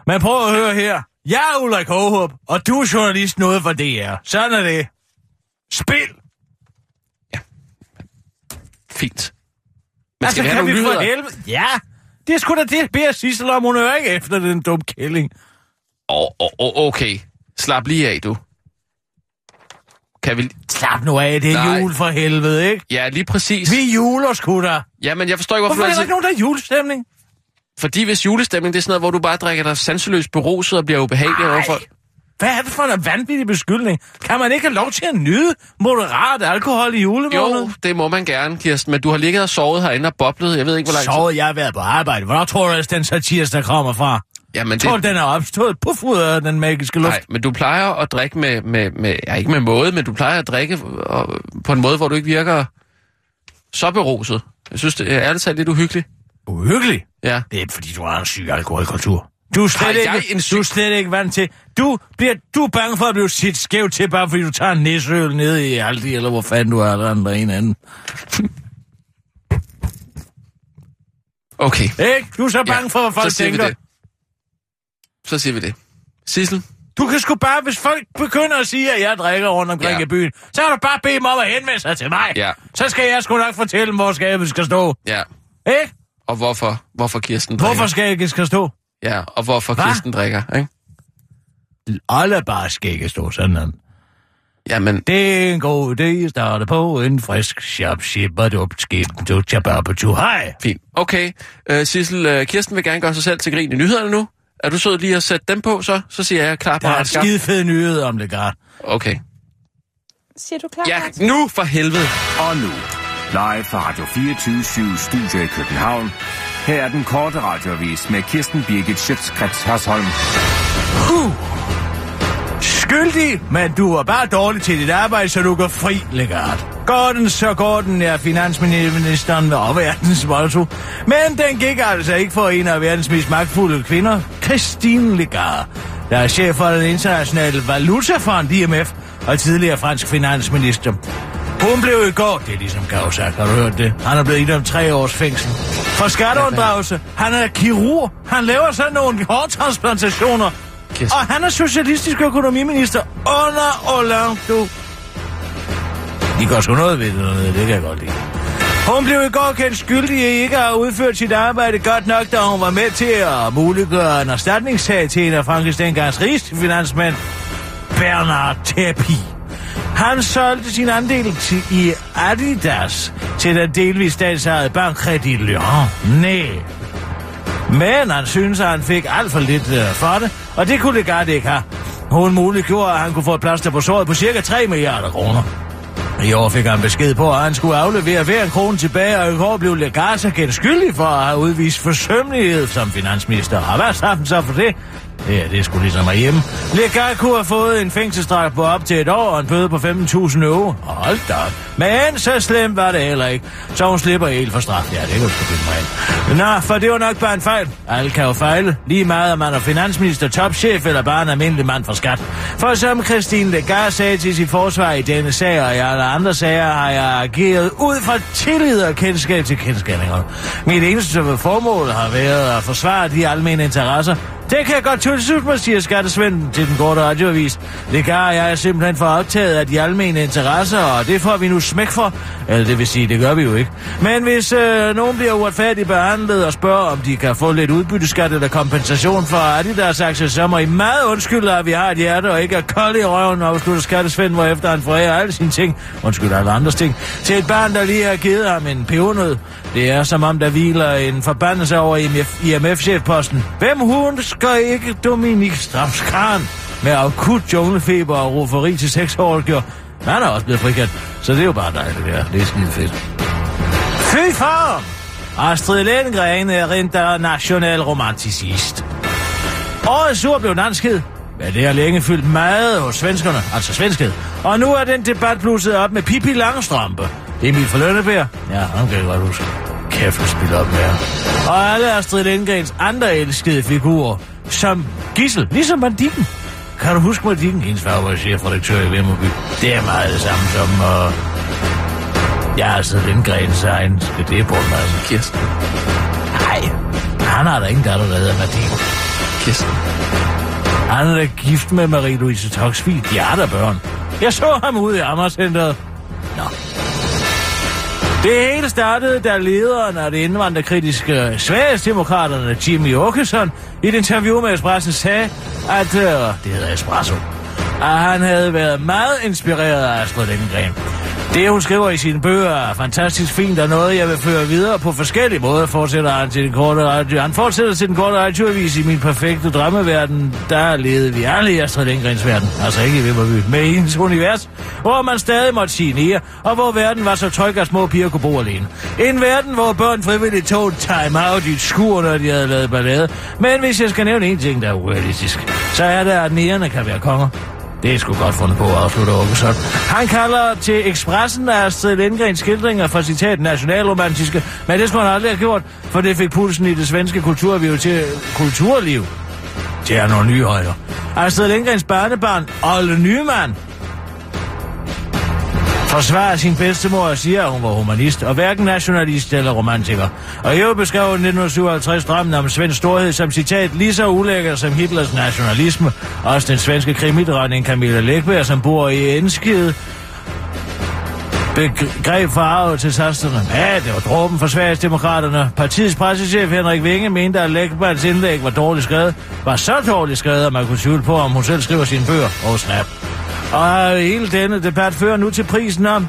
Men prøv at høre her. Jeg er Ulrik Håhup, og du er journalist noget for DR. Sådan er det. Spil! Fint. Men altså, skal vi have kan nogle vi nyheder? helvede... Ja, det er sgu da det, beder Sissel om. Hun hører ikke efter den dumme kælling. Åh, oh, oh, okay. Slap lige af, du. Kan vi... Slap nu af, det er Nej. jul for helvede, ikke? Ja, lige præcis. Vi juler sgu da. Ja, men jeg forstår ikke, hvorfor, Hvorfor er der ikke nogen, der er julestemning? Fordi hvis julestemning, det er sådan noget, hvor du bare drikker dig sanseløst beruset og bliver ubehagelig overfor... Hvad er det for en vanvittig beskyldning? Kan man ikke have lov til at nyde moderat alkohol i julemåneden? Jo, det må man gerne, Kirsten, men du har ligget og sovet herinde og boblet. Jeg ved ikke, hvor lang tid. Sovet, jeg har været på arbejde. Hvornår tror du, at den satire, der kommer fra? Jamen, Tror du, det, den er opstået puff ud af den magiske luft? nej, men du plejer at drikke med, med, med, ja, ikke med måde, men du plejer at drikke og, på en måde, hvor du ikke virker så beruset. Jeg synes, det er ærligt talt lidt uhyggeligt. Uhyggeligt. Ja. Det er fordi, du har en syg alkoholkultur. Du er slet, Har ikke, en du er slet ikke vant til... Du, bliver, du er bange for at blive sit skævt til, bare fordi du tager en næsøl nede i Aldi, eller hvor fanden du er, eller andre en anden. Okay. Ikke? Du er så bange for, hvad folk så tænker. Vi det. Så siger vi det. Sissel, Du kan sgu bare, hvis folk begynder at sige, at jeg drikker rundt omkring Ja. i byen, så kan du bare bede dem om at henvende sig til mig. Ja. Så skal jeg sgu nok fortælle dem, hvor skabet skal stå. ja. Ikke? Og hvorfor, hvorfor Kirsten drikker. Hvorfor skabet skal stå? Ja, og hvorfor Hva? Kirsten drikker, ikke? Alle bare skal ikke stå sådan. her. Jamen, Det er en god idé at starte på en frisk shop shipper dup skib du chababa tu hej. fint. Okay, uh, Sissel, uh, Kirsten vil gerne gøre sig selv til grin i nyhederne nu. Er du sød lige at sætte dem på, så? Så siger jeg klar på Der er skide fed nyhed om det, gar. Okay. Siger du klar? Ja, nu for helvede. Og nu, live fra Radio 24 Studio i København. Her er den korte radiovis med Kirsten Birgit Schøtzgrads Hasholm. Skyldig, men du er bare dårlig til dit arbejde, så du går fri, Legard. Gordon, så Gordon er finansministeren og verdens motto. Men den gik altså ikke for en af verdens mest magtfulde kvinder, Christine Legard, der er chef for den internationale valutafond, IMF, og tidligere fransk finansminister. Hun blev i går, det er ligesom Gavsak, har du hørt det? Han er blevet idømt tre års fængsel. For skatteunddragelse, han er kirurg, han laver sådan nogle hårtransplantationer, Kirsten. og han er socialistisk økonomiminister under Hollande, du. De gør sgu noget ved det, dernede, det kan jeg godt lide. Hun blev i går kendt skyldig i ikke at have udført sit arbejde godt nok, da hun var med til at muliggøre en erstatningssag til en af Frankrigs dengangs rigeste finansmænd, Bernard Tapie. Han solgte sin andel til, i Adidas til den delvis statsejede bank Credit Lyon. Nej. Men han synes, at han fik alt for lidt øh, for det, og det kunne Legard ikke have. Hun muliggjorde, at han kunne få et plaster på såret på cirka 3 milliarder kroner. I år fik han besked på, at han skulle aflevere hver en krone tilbage, og i går blev Legarza kendt skyldig for at have udvist forsømmelighed som finansminister. Og hvad sagde han så for det? Ja, det skulle ligesom hjemme. Legard har fået en fængselsstraf på op til et år og en bøde på 15.000 euro. Hold da op. Men så slemt var det heller ikke. Så hun slipper helt for straf. Ja, det kan du sgu mig. Nå, for det var nok bare en fejl. Alle kan jo fejle. Lige meget om man er finansminister, topchef eller bare en almindelig mand for skat. For som Christine Legard sagde til sit forsvar i denne sag og i alle andre sager, har jeg ageret ud fra tillid og kendskab til kendskabninger. Mit eneste formål har været at forsvare de almene interesser, det kan jeg godt tilslutte mig, siger skattesvenden til den korte radioavis. Det kan jeg er simpelthen for optaget af de almene interesser, og det får vi nu smæk for. Eller det vil sige, det gør vi jo ikke. Men hvis øh, nogen bliver uretfærdigt behandlet og spørger, om de kan få lidt udbytteskat eller kompensation for Adidas aktier, så må I meget undskylde, at vi har et hjerte og ikke er kold i røven, og slutter skattesvenden, hvor efter han forærer alle sine ting, undskyld alle andres ting, til et barn, der lige har givet ham en pebernød. Det er som om, der hviler en forbandelse over IMF-chefposten. Hvem hun skal ikke Dominik Strauss-Kahn med akut junglefeber og roferi til seks. Han er også blevet frikendt, så det er jo bare dejligt, det her. Det er skide fedt. Fy for! Astrid Lindgren er international romanticist. Årets ord blev danskhed. Men det har længe fyldt meget hos svenskerne, altså svenskhed. Og nu er den debat blusset op med Pippi Langstrømpe. Det Emil fra Lønneberg. Ja, han kan jeg godt huske. Kæft, at spille op med ham. Og alle Astrid Lindgrens andre elskede figurer, som Gissel, ligesom Banditten. Kan du huske Banditten? Hendes far var chefredaktør i Vemmerby. Det er meget det samme som... Uh... Ja, Astrid Lindgrens egen. Mig, altså. Kirsten. Nej, han har da ingen datter, der hedder Martin. Kirsten. Han er da gift med Marie-Louise Toksvig. De har der børn. Jeg så ham ude i Amagercenteret. Nå. Det hele startede, da lederen af det indvandrerkritiske Sverigesdemokraterne, Jimmy Åkesson, i et interview med Espressen sagde, at, øh, det hedder Espresso, at han havde været meget inspireret af Astrid Lindgren. Det, hun skriver i sine bøger, er fantastisk fint og noget, jeg vil føre videre på forskellige måder, fortsætter han til den korte radio. Han fortsætter til den korte radioavis i min perfekte drømmeverden. Der levede vi alle i Astrid Lindgrens verden, altså ikke i Vimmerby, med ens univers, hvor man stadig måtte sige nære, og hvor verden var så tryg, at små piger kunne bo alene. En verden, hvor børn frivilligt tog en time-out i et skur, når de havde lavet ballade. Men hvis jeg skal nævne en ting, der er urealistisk, så er det, at nærerne kan være konger. Det er sgu godt fundet på at afslutte Åkesson. Han kalder til Expressen af Astrid Lindgrens skildringer fra citat nationalromantiske, men det skulle han aldrig have gjort, for det fik pulsen i det svenske kulturliv til kulturliv. Det er nogle nye højder. Astrid Lindgrens børnebarn, Olle Nyman, forsvarer sin bedstemor og siger, at hun var humanist, og hverken nationalist eller romantiker. Og i øvrigt beskrev hun 1957 drømmen om svensk storhed som citat lige så ulækker som Hitlers nationalisme. Også den svenske krimidronning Camilla Lækberg, som bor i Enskede, begreb for arv til tasterne. Ja, det var dråben for Sverigesdemokraterne. Partiets pressechef Henrik Vinge mente, at Lækbergs indlæg var dårligt skrevet. Var så dårligt skrevet, at man kunne tvivle på, om hun selv skriver sine bøger. Og snap. Og hele denne debat fører nu til prisen om,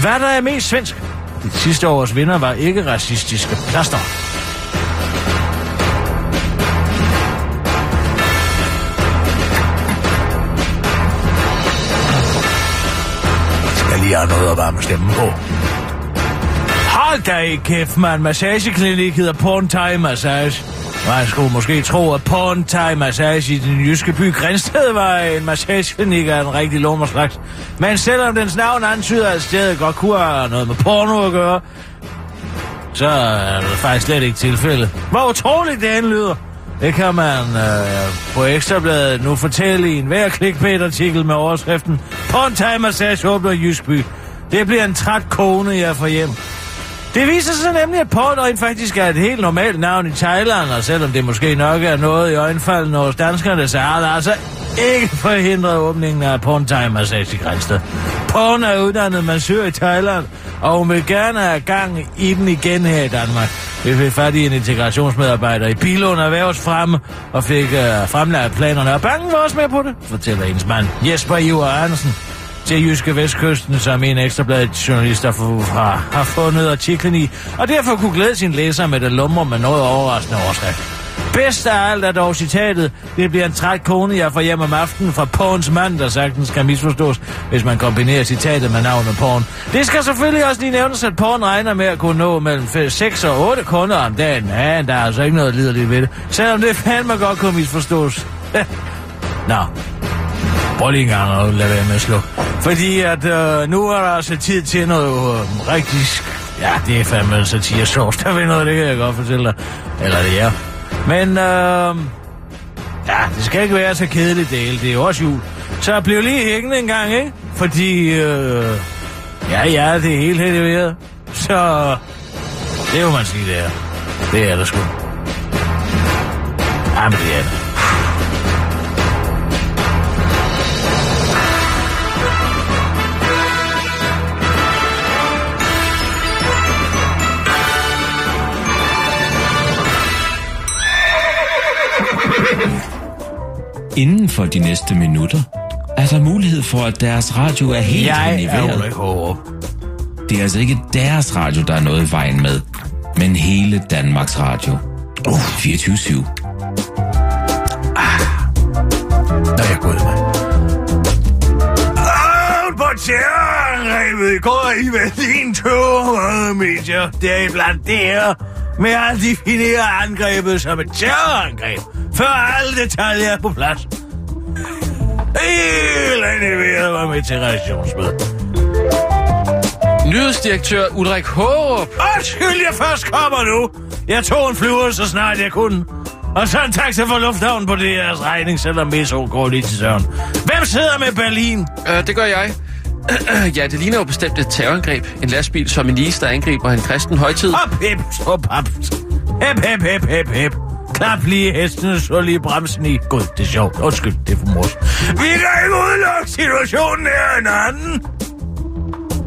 hvad der er mest svensk. De sidste års vinder var ikke racistiske plaster. Skal lige have noget at varme stemmen på. Hold da i kæft, mand. Massageklinik hedder Porn Thai Massage. Man skulle måske tro, at Porn Thai Massage i den jyske by Grænsted var en massageklinik af en rigtig lummer slags. Men selvom dens navn antyder, at stedet godt kunne have noget med porno at gøre, så er det faktisk slet ikke tilfældet. Hvor utroligt det lyder. Det kan man øh, på Ekstrabladet nu fortælle i en hver clickbait-artikel med overskriften Porn Thai Massage åbner Jyskby. Det bliver en træt kone, jeg får hjem. Det viser sig nemlig, at Portøjen faktisk er et helt normalt navn i Thailand, og selvom det måske nok er noget i øjenfaldene hos danskerne, så har det altså ikke forhindret åbningen af porn time massage i Grænsted. Porn er uddannet massør i Thailand, og hun vil gerne have gang i den igen her i Danmark. Vi fik fat i en integrationsmedarbejder i Bilund Erhvervsfremme og fik øh, fremlagt planerne, og banken var også med på det, fortæller hendes mand Jesper Iver Andersen til Jyske Vestkysten, som en ekstrabladet journalist har, har fundet artiklen i, og derfor kunne glæde sin læser med det lummer med noget overraskende overskrift. Bedst af alt er dog citatet, det bliver en træt kone, jeg får hjem om aftenen fra Porns mand, der sagtens kan misforstås, hvis man kombinerer citatet med navnet Porn. Det skal selvfølgelig også lige nævnes, at Porn regner med at kunne nå mellem 6 og 8 kunder om dagen. Ja, der er altså ikke noget liderligt ved det, selvom det fandme godt kunne misforstås. [laughs] Nå, prøv lige en gang at lade være med at slå. Fordi at øh, nu er der altså tid til noget øh, rigtig... Ja, det er fandme en satire sjovt. Der ved noget, det kan jeg godt fortælle dig. Eller det er. Men øh, ja, det skal ikke være så kedeligt del. Det er jo også jul. Så blev lige hængende en gang, ikke? Fordi øh, ja, ja, det er helt helt ved. Så det må man sige, det er. Det er der sgu. Jamen, det er det. Inden for de næste minutter er der mulighed for, at deres radio er helt Jeg i er Hårup. Det er altså ikke deres radio, der er noget i vejen med, men hele Danmarks Radio. Uh. 24-7. Nå, jeg er gået med. Out på i går i Berlin to medier. Det er blandt det her med at definere angrebet som et terrorangreb, før alle detaljer er på plads. Hele NVR var med til redaktionsmødet. Nyhedsdirektør Ulrik Hårup. Undskyld, jeg først kommer nu. Jeg tog en flyver, så snart jeg kunne. Og så en taxa fra lufthavnen på deres regning, selvom Meso går lige til søren. Hvem sidder med Berlin? Øh, det gør jeg. [clears throat] ja, det ligner jo bestemt et terrorangreb. En lastbil som en is, der angriber en kristen højtid. Hop, hip, hop, hop. Hep, hep, hep, hep, hep. Klap lige hesten, så lige bremsen i. Gud, det er sjovt. Undskyld, det er for mors. Vi kan ikke udelukke situationen her en anden.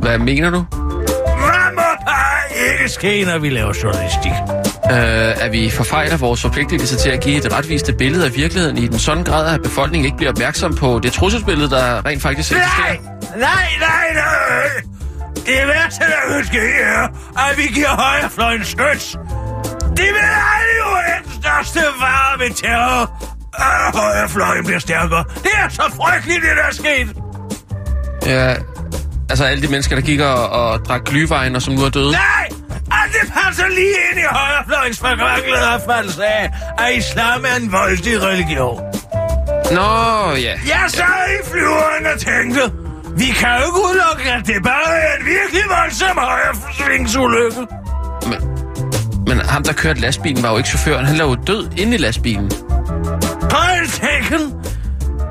Hvad mener du? Hvad må bare ikke ske, når vi laver journalistik? Øh, at vi forfejler vores forpligtelse til at give et retvisende billede af virkeligheden i den sådan grad, at befolkningen ikke bliver opmærksom på det trusselsbillede, der rent faktisk eksisterer. Nej, nej, nej, nej. Det værste, der kan ske, er, at vi giver højrefløjen støt. Det vil aldrig jo være den største fare ved terror. At højrefløjen bliver stærkere. Det er så frygteligt, det der er sket. Ja, altså alle de mennesker, der gik og, og drak glyvejen, og som nu er døde. Nej! Og det passer lige ind i højrefløjens forkvanglede opfattelse af, at islam er en voldelig religion. Nå, ja. Jeg sad i flyveren og tænkte, vi kan jo ikke udelukke, at det bare er en virkelig voldsom. Men, men ham, der kørte lastbilen, var jo ikke chaufføren. Han lå jo død inde i lastbilen. Hold tækken.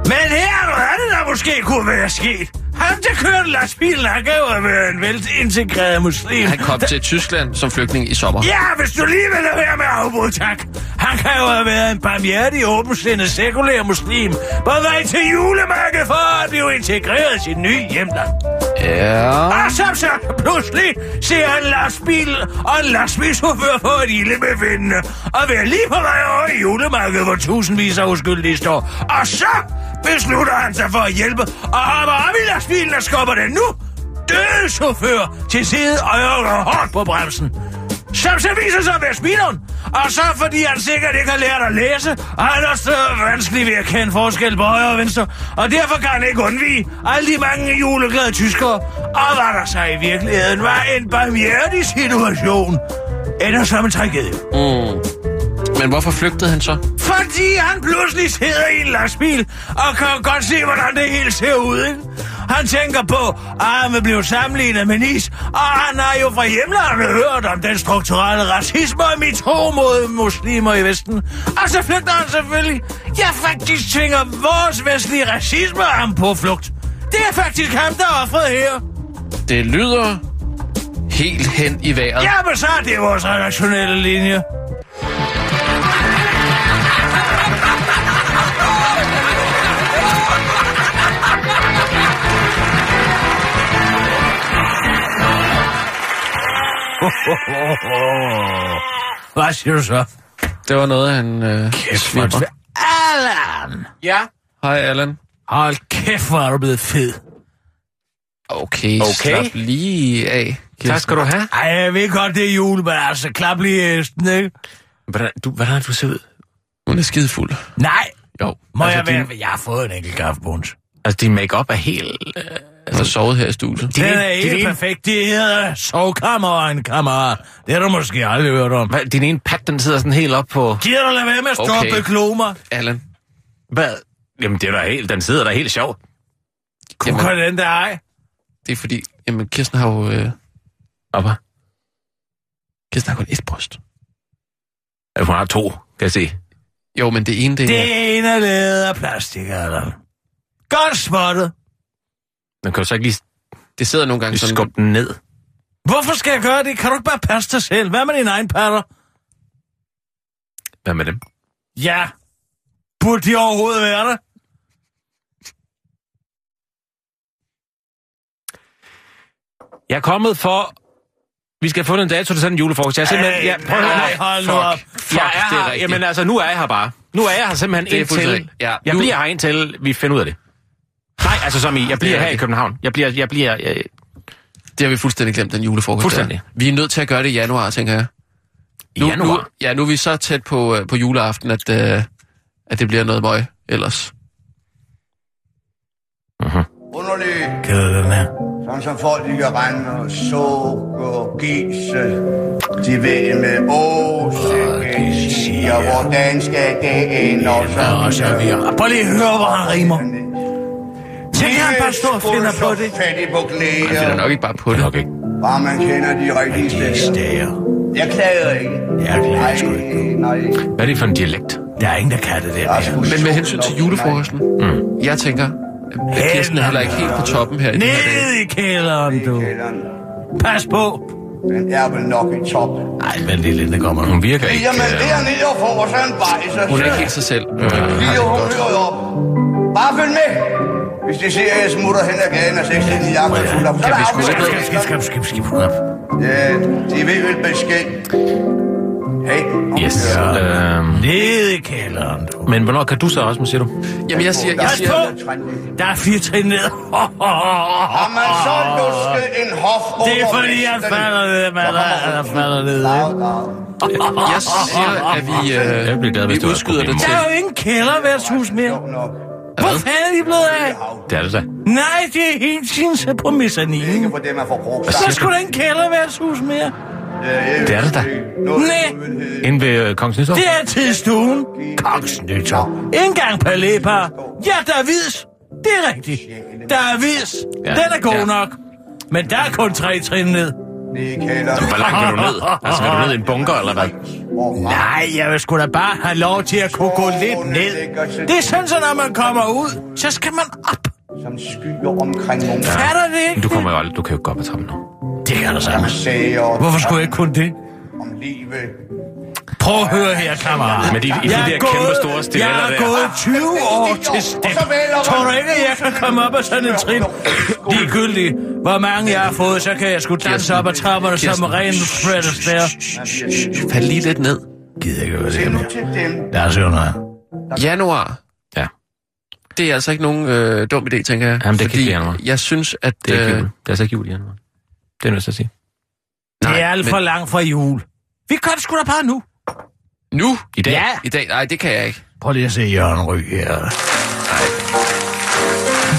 Men her er noget andet, der måske kunne være sket. Ham, der kørte lastbilen, han kan jo været en velintegreret muslim. Han kom til Tyskland som flygtning i sommer. Ja, hvis du lige vil være med afbryde, tak. Han kan jo have været en barmhjertig, åbensindet, sekulær muslim på vej til julemarkedet for at blive integreret i sit nye hjemland. Ja. Ah, og som så pludselig ser en lastbil og en lastbilschauffør få et ilde med vindene og være lige på vej over i julemarkedet, hvor tusindvis af uskyldige står. Og så beslutter han sig for at hjælpe og hopper op i lastbilen og skubber den nu døde chauffør til side og øver hårdt på bremsen. Som så viser sig at være speederen. Og så fordi han sikkert ikke har lært at læse, og han er også vanskelig ved at kende forskel på højre og venstre. Og derfor kan han ikke undvige alle de mange juleglade tyskere. Og hvad der så i virkeligheden var en barmhjertig situation. Ender som en tragedie. Mm. Men hvorfor flygtede han så? Fordi han pludselig sidder i en lastbil og kan godt se, hvordan det hele ser ud, ikke? Han tænker på, at han vil blive sammenlignet med Nis, og han har jo fra hjemlandet hørt om den strukturelle racisme og mitro mod muslimer i Vesten. Og så flygter han selvfølgelig. Ja, faktisk tvinger vores vestlige racisme ham på flugt. Det er faktisk ham, der er offret her. Det lyder helt hen i vejret. Ja, men så er det vores redaktionelle linje. Hvad siger du så? Det var noget, han øh, svipper. Allan! Ja? Hej, Allan. Hold kæft, hvor er du blevet fed. Okay, Okay. slap lige af. Tak skal du have. Ej, jeg ved godt, det er jul, men altså, klap lige hesten, ikke? Hvordan, du, hvordan du ser ud? Hun er skidefuld. Nej, Jo. må Altså, jeg være... din- Jeg har fået en enkelt kaffebunds. Altså, din makeup er helt... Øh, Har sovet her i studiet. En- er din helt ene- perfekt. Det hedder sovkammer og en kammerat. Det har du måske aldrig hørt om. hvad, din ene pat, den sidder sådan helt op på... Gider du lade være med at stå Okay. og mig? Allan, Hvad? Jamen, det er da helt... Den sidder der helt sjov. Kunne Jamen. den der ej? det er fordi... Jamen, Kirsten har jo... Øh, Oppa. Kirsten har kun ét bryst. Ja, hun har to, kan jeg se. Jo, men det ene, det, det... er... Det ene er lavet af plastik, Allan. Godt spottet. Den kan du så ikke lige, Det sidder nogle gange sådan... skubbe den ned. Hvorfor skal jeg gøre det? Kan du ikke bare passe dig selv? Hvad med din egen patter? Hvad med dem? Ja. Burde de overhovedet være der? Jeg er kommet for... Vi skal have fundet en dato til sådan en julefrokost. Jeg er simpelthen... Ja, prøv at høre. nej, hold nu op. Fuck, jeg er det er her, jamen altså, nu er jeg her bare. Nu er jeg her simpelthen Det indtil... ja. Jeg Nu- bliver her indtil vi finder ud af det. Nej, altså som i, jeg bliver her i. København. Jeg bliver... Jeg bliver jeg, Det har vi fuldstændig glemt, den julefrokost. Fuldstændig. Der. Vi er nødt til at gøre det i januar, tænker jeg. I Nu, januar? Nu, ja, nu er vi så tæt på, øh, på juleaften, at, øh, at det bliver noget møg ellers. Underlig, Kender du den her? sådan som folk de kan rende og sukke, gise. De ved med åse, siger, hvordan skal det ende, og så Og så videre. Prøv lige at høre, hvor han rimer. Tænk, han bare står og finder på det. Han finder nok ikke bare på det. Okay. bare man kender de rigtige De steder. stager. Jeg klager ikke. Jeg klager sgu Nej, ikke. nej. Hvad er det for en dialekt? Der er ingen, der kan det der. Er. Men med hensyn til julefrokosten, mm. jeg tænker, at Kirsten er heller ikke helt på toppen her. Ned i kælderen, du. Pas på. Den er vel nok i top. Ej, vent lige lidt, det kommer. Hun virker ikke... Jamen, øh, dernede og får sig en bajser. Hun er ikke helt sig selv. Øh, Lige hun op. Bare følg med. Hvis de ser, at jeg smutter hen ad gaden og 16 i jakken og fuld op, så er Kan vi der sgu ikke afsted. Skib, skib, skib, skib, skib, skib. Ja, de ved vel besked. Hey, Yes. Øhm, Ned i kælderen, du. men hvornår kan du så også, siger du? Jamen, jeg siger... Jeg siger! Der er fire trin ned. [laughs] Har man så lusket en hof Det er fordi, han falder ned, mand. Han falder ned. Jeg siger, at vi, Jeg bliver glad, øh, hvis vi udskyder det til... Der er jo ingen kælderværtshus mere. Hvor fanden er de blevet af? Det er det da. Nej, det er helt sin på mezzaninen. Ikke for det, man får brugt. Så er sgu da ingen kælderværtshus mere. Det er det da. Nej, Inde ved øh, Kongens Nytorv. det er i stuen. Koksnytter. En gang per læber. Ja, der er vis. Det er rigtigt. Der er vis. Ja, Den er god ja. nok. Men der er kun tre trin ned. Hvor langt kan du ned? Altså, vil du ned i en bunker, eller hvad? Nej, jeg vil sgu da bare have lov til at kunne gå lidt ned. Det er sådan, så når man kommer ud, så skal man op. Som skyer omkring nogle Fatter det Men ikke? du kommer jo aldrig, du kan jo ikke gå op ad trappen nu. Det kan du sammen. sager. Hvorfor skulle jeg ikke kunne det? Om livet. Prøv at høre her, kammerat. Men de- i de er der kæmpe store stiletter Jeg er der. gået 20 [laughs] år til step. Tror du ikke, at jeg kan komme op af sådan en trin? Ligegyldigt, hvor mange jeg har fået, så kan jeg sgu danse op ad trapperne som en ren Fred Astaire. Fald lige lidt ned. Gider ikke høre det her nu mere. os høre noget. Januar. Ja. Det er altså ikke nogen øh, dum idé, tænker jeg. Jamen, det kan fordi ikke januar. jeg synes, at... Det er øh, jul. Det er altså ikke jul i januar. Det er nødt til at sige. Det nej, er alt men- for langt fra jul. Vi gør det sgu da bare nu. Nu? I dag? Ja. I dag? Nej, det kan jeg ikke. Prøv lige at se Jørgen Ry her.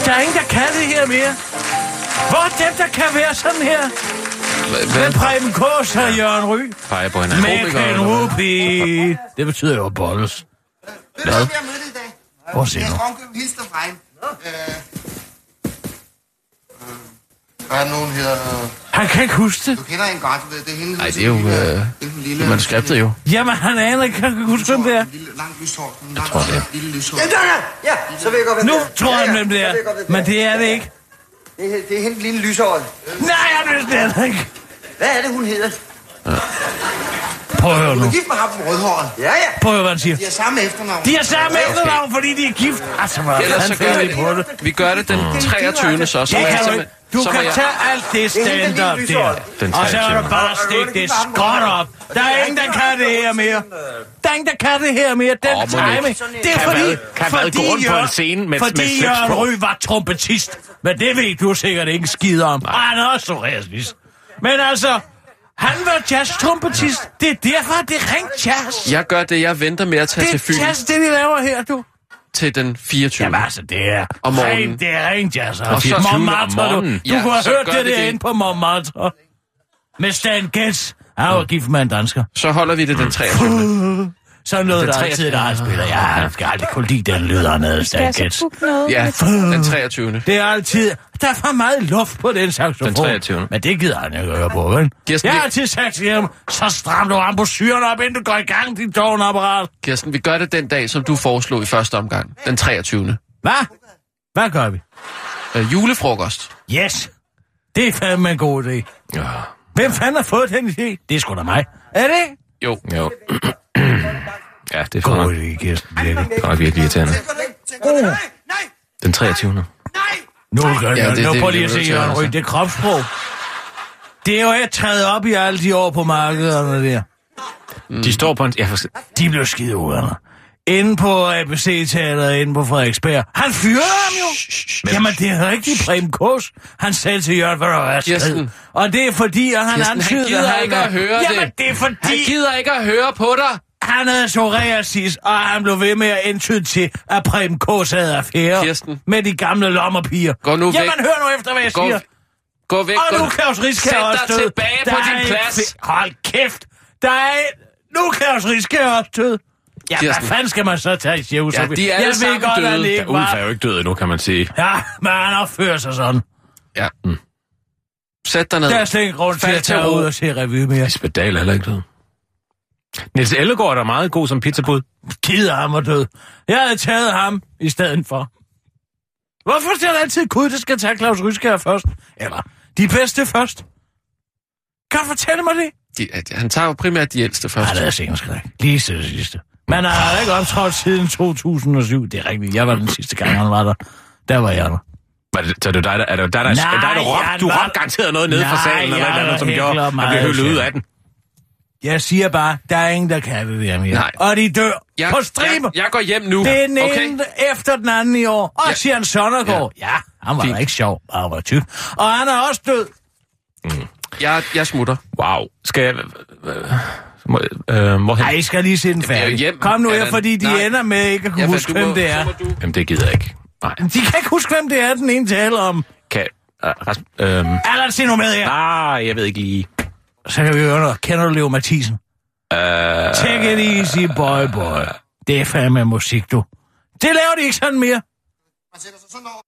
Der er ingen, der kan det her mere. Hvor er dem, der kan være sådan her? Hvad? Preben Kås og Jørgen Ry. Peger på hinanden. Hvad? rupi. Det betyder jo bolles. Hvad? Jeg mødte i dag. Hvor ser Jeg du? er Ronke Hilster fra hende. Øh, øh, Hvad er hun hedder? Øh, Han kan ikke huske det. Du kender hende godt, du ved. Det er hende. Nej, det er jo, lille- øh, den lille, Det er manuskriptet jo. Jamen, han aner ikke, han kan huske, hvem det er. Langt lyshår. Langt, tror, det er. Lille lyshår. Ja, der er Ja, så ved jeg godt, hvem Nu det tror ja, han, ja, hvem det er. jeg Men det er det ikke. Det er, det er hende lille lyshåret. Nej, han vidste det ikke. Hvad er det, hun hedder? Prøv at høre Hun nu. er gift med ham på rødhåret. Ja, ja. Prøv at høre, hvad han siger. De har samme efternavn. De er samme efternavn, fordi de er gift. Altså, hvor Ellers så gør vi på det? Vi gør det den 23. så. så Det jeg kan du ikke. Du så kan jeg- tage alt det stand-up der. Den Og så er 23.. du bare stikke det skråt op. Der er ingen, der kan det her mere. Der er ingen, der kan det her mere. Den timing. ikke. Det er Kan fordi? Kan fordi Gå rundt på en scene med- med Fordi slips Jørgen? Ry var trompetist. Men det ved du sikkert ikke skid om. Og han er også surrealist. Men altså, han var jazz-trompetist. Det er derfor, det er rent jazz. Jeg gør det, jeg venter med at tage til Det Fyn er jazz, det vi laver her, du. Til den 24. Jamen altså, det er Om morgenen. rent, det er rent jazz. Og Og så- så 24 om Montmartre, du. Du Ja, kunne have så hørt det det. derinde på Montmartre. Med Stan Getz. Han var gift med en dansker. Så holder vi det den 23. Sådan noget, Den der 23. altid, der har spiller. Ja, han skal aldrig kunne lide den lyd, Stan Getz. Ja, den 23. Det er altid... Der er for meget luft på den saxofon. Den 23.. Men det gider han ikke at høre på, vel? Kirsten, Jeg har altid sagt til ham, så stram du ambusyren op, inden du går i gang, din tårnapparat. Kirsten, vi gør det den dag, som du foreslog i første omgang. Den 23. Hvad? Hvad gør vi? Øh, julefrokost. Yes. Det er fandme en god idé. Ja. Hvem fanden har fået den idé? Det er sgu da mig. Er det? Jo. Jo. Ja, det er for nok, idé, Kirsten. Virkelig. for nok virkelig irriterende. Nej, Den 23. nej. Nu, gør Ja, det- det, nu det prøv lige at se, Jørgen Ry, altså. det er kropssprog. Det er jo ikke taget op i alle de år på markederne der. De står på en... Ja, for... De blev skide uvenner. Inde på ABC-teateret, inde på Frederiksberg. Han fyrede ham jo! Jamen, det er rigtig Preben Kås. Han sagde til Jørgen, hvad der var skrevet. Og det er fordi, at han Kirsten, han antydede, gider at ikke er- at høre det. Jamen, det er fordi, Han gider ikke at høre på dig. Han havde psoriasis, og han blev ved med at indtyde til, at Preben Kås havde affære Kirsten. med de gamle lommerpiger. Gå nu væk. Jamen, hør nu efter, hvad jeg Gå, siger. gå væk. Og nu Riske Sæt er også dig død. tilbage Der på din en plads. Hold kæft. Der er. Nu Claus Riske er også død. Ja, hvad Kirsten. fanden skal man så tage i Sjævs? Ja, de er alle sammen godt, han døde. ikke Ulf er jo ikke død endnu, kan man sige. Ja, men han opfører sig sådan. Ja. Sæt dig ned. Der er slet ikke grund til at tage ud og se revy mere. Lisbeth Dahl er heller ikke død. Niels Ellegaard er meget god som pizzabud. Gider ham og død. Jeg havde taget ham i stedet for. Hvorfor skal det altid Gud, der skal tage Claus Ryskær først? Eller de bedste først? Kan du fortælle mig det? De, han tager jo primært de ældste først. Nej, det er sikkert Lige til det sidste. Men han har ikke optrådt siden 2007. Det er rigtigt. Jeg var den sidste gang, han var der. Der var jeg der. Var det, så det er det er var- jeg siger bare, der er ingen, der kan det der mere. Nej. Og de dør Jeg, på stribe. jeg, jeg går hjem nu. Det er den okay? ene efter den anden i år. Og Ja. Sjern Søndergaard. Ja. ja, han var Fint. da ikke sjov. Han var tyk. Og han er også død. Jeg, jeg smutter. Wow. Skal jeg... Må, øh, hvorhen? Ej, I skal lige se den færdig. hjem, Kom nu her, fordi de Nej. ender med ikke at kunne Ja, huske, du hvem må- det er. må du- Jamen, det gider jeg ikke. Nej. De kan ikke huske, hvem det er, den ene taler om. Kan... Uh, Rasmus... Øh, Allan, se nu med her. ah, jeg ved ikke lige. Så kan vi høre noget. Kender du Leo Mathisen? Uh, Take it easy, boy, boy. Det er fandme musik, du. Det laver de ikke sådan mere. Man sætter sig sådan over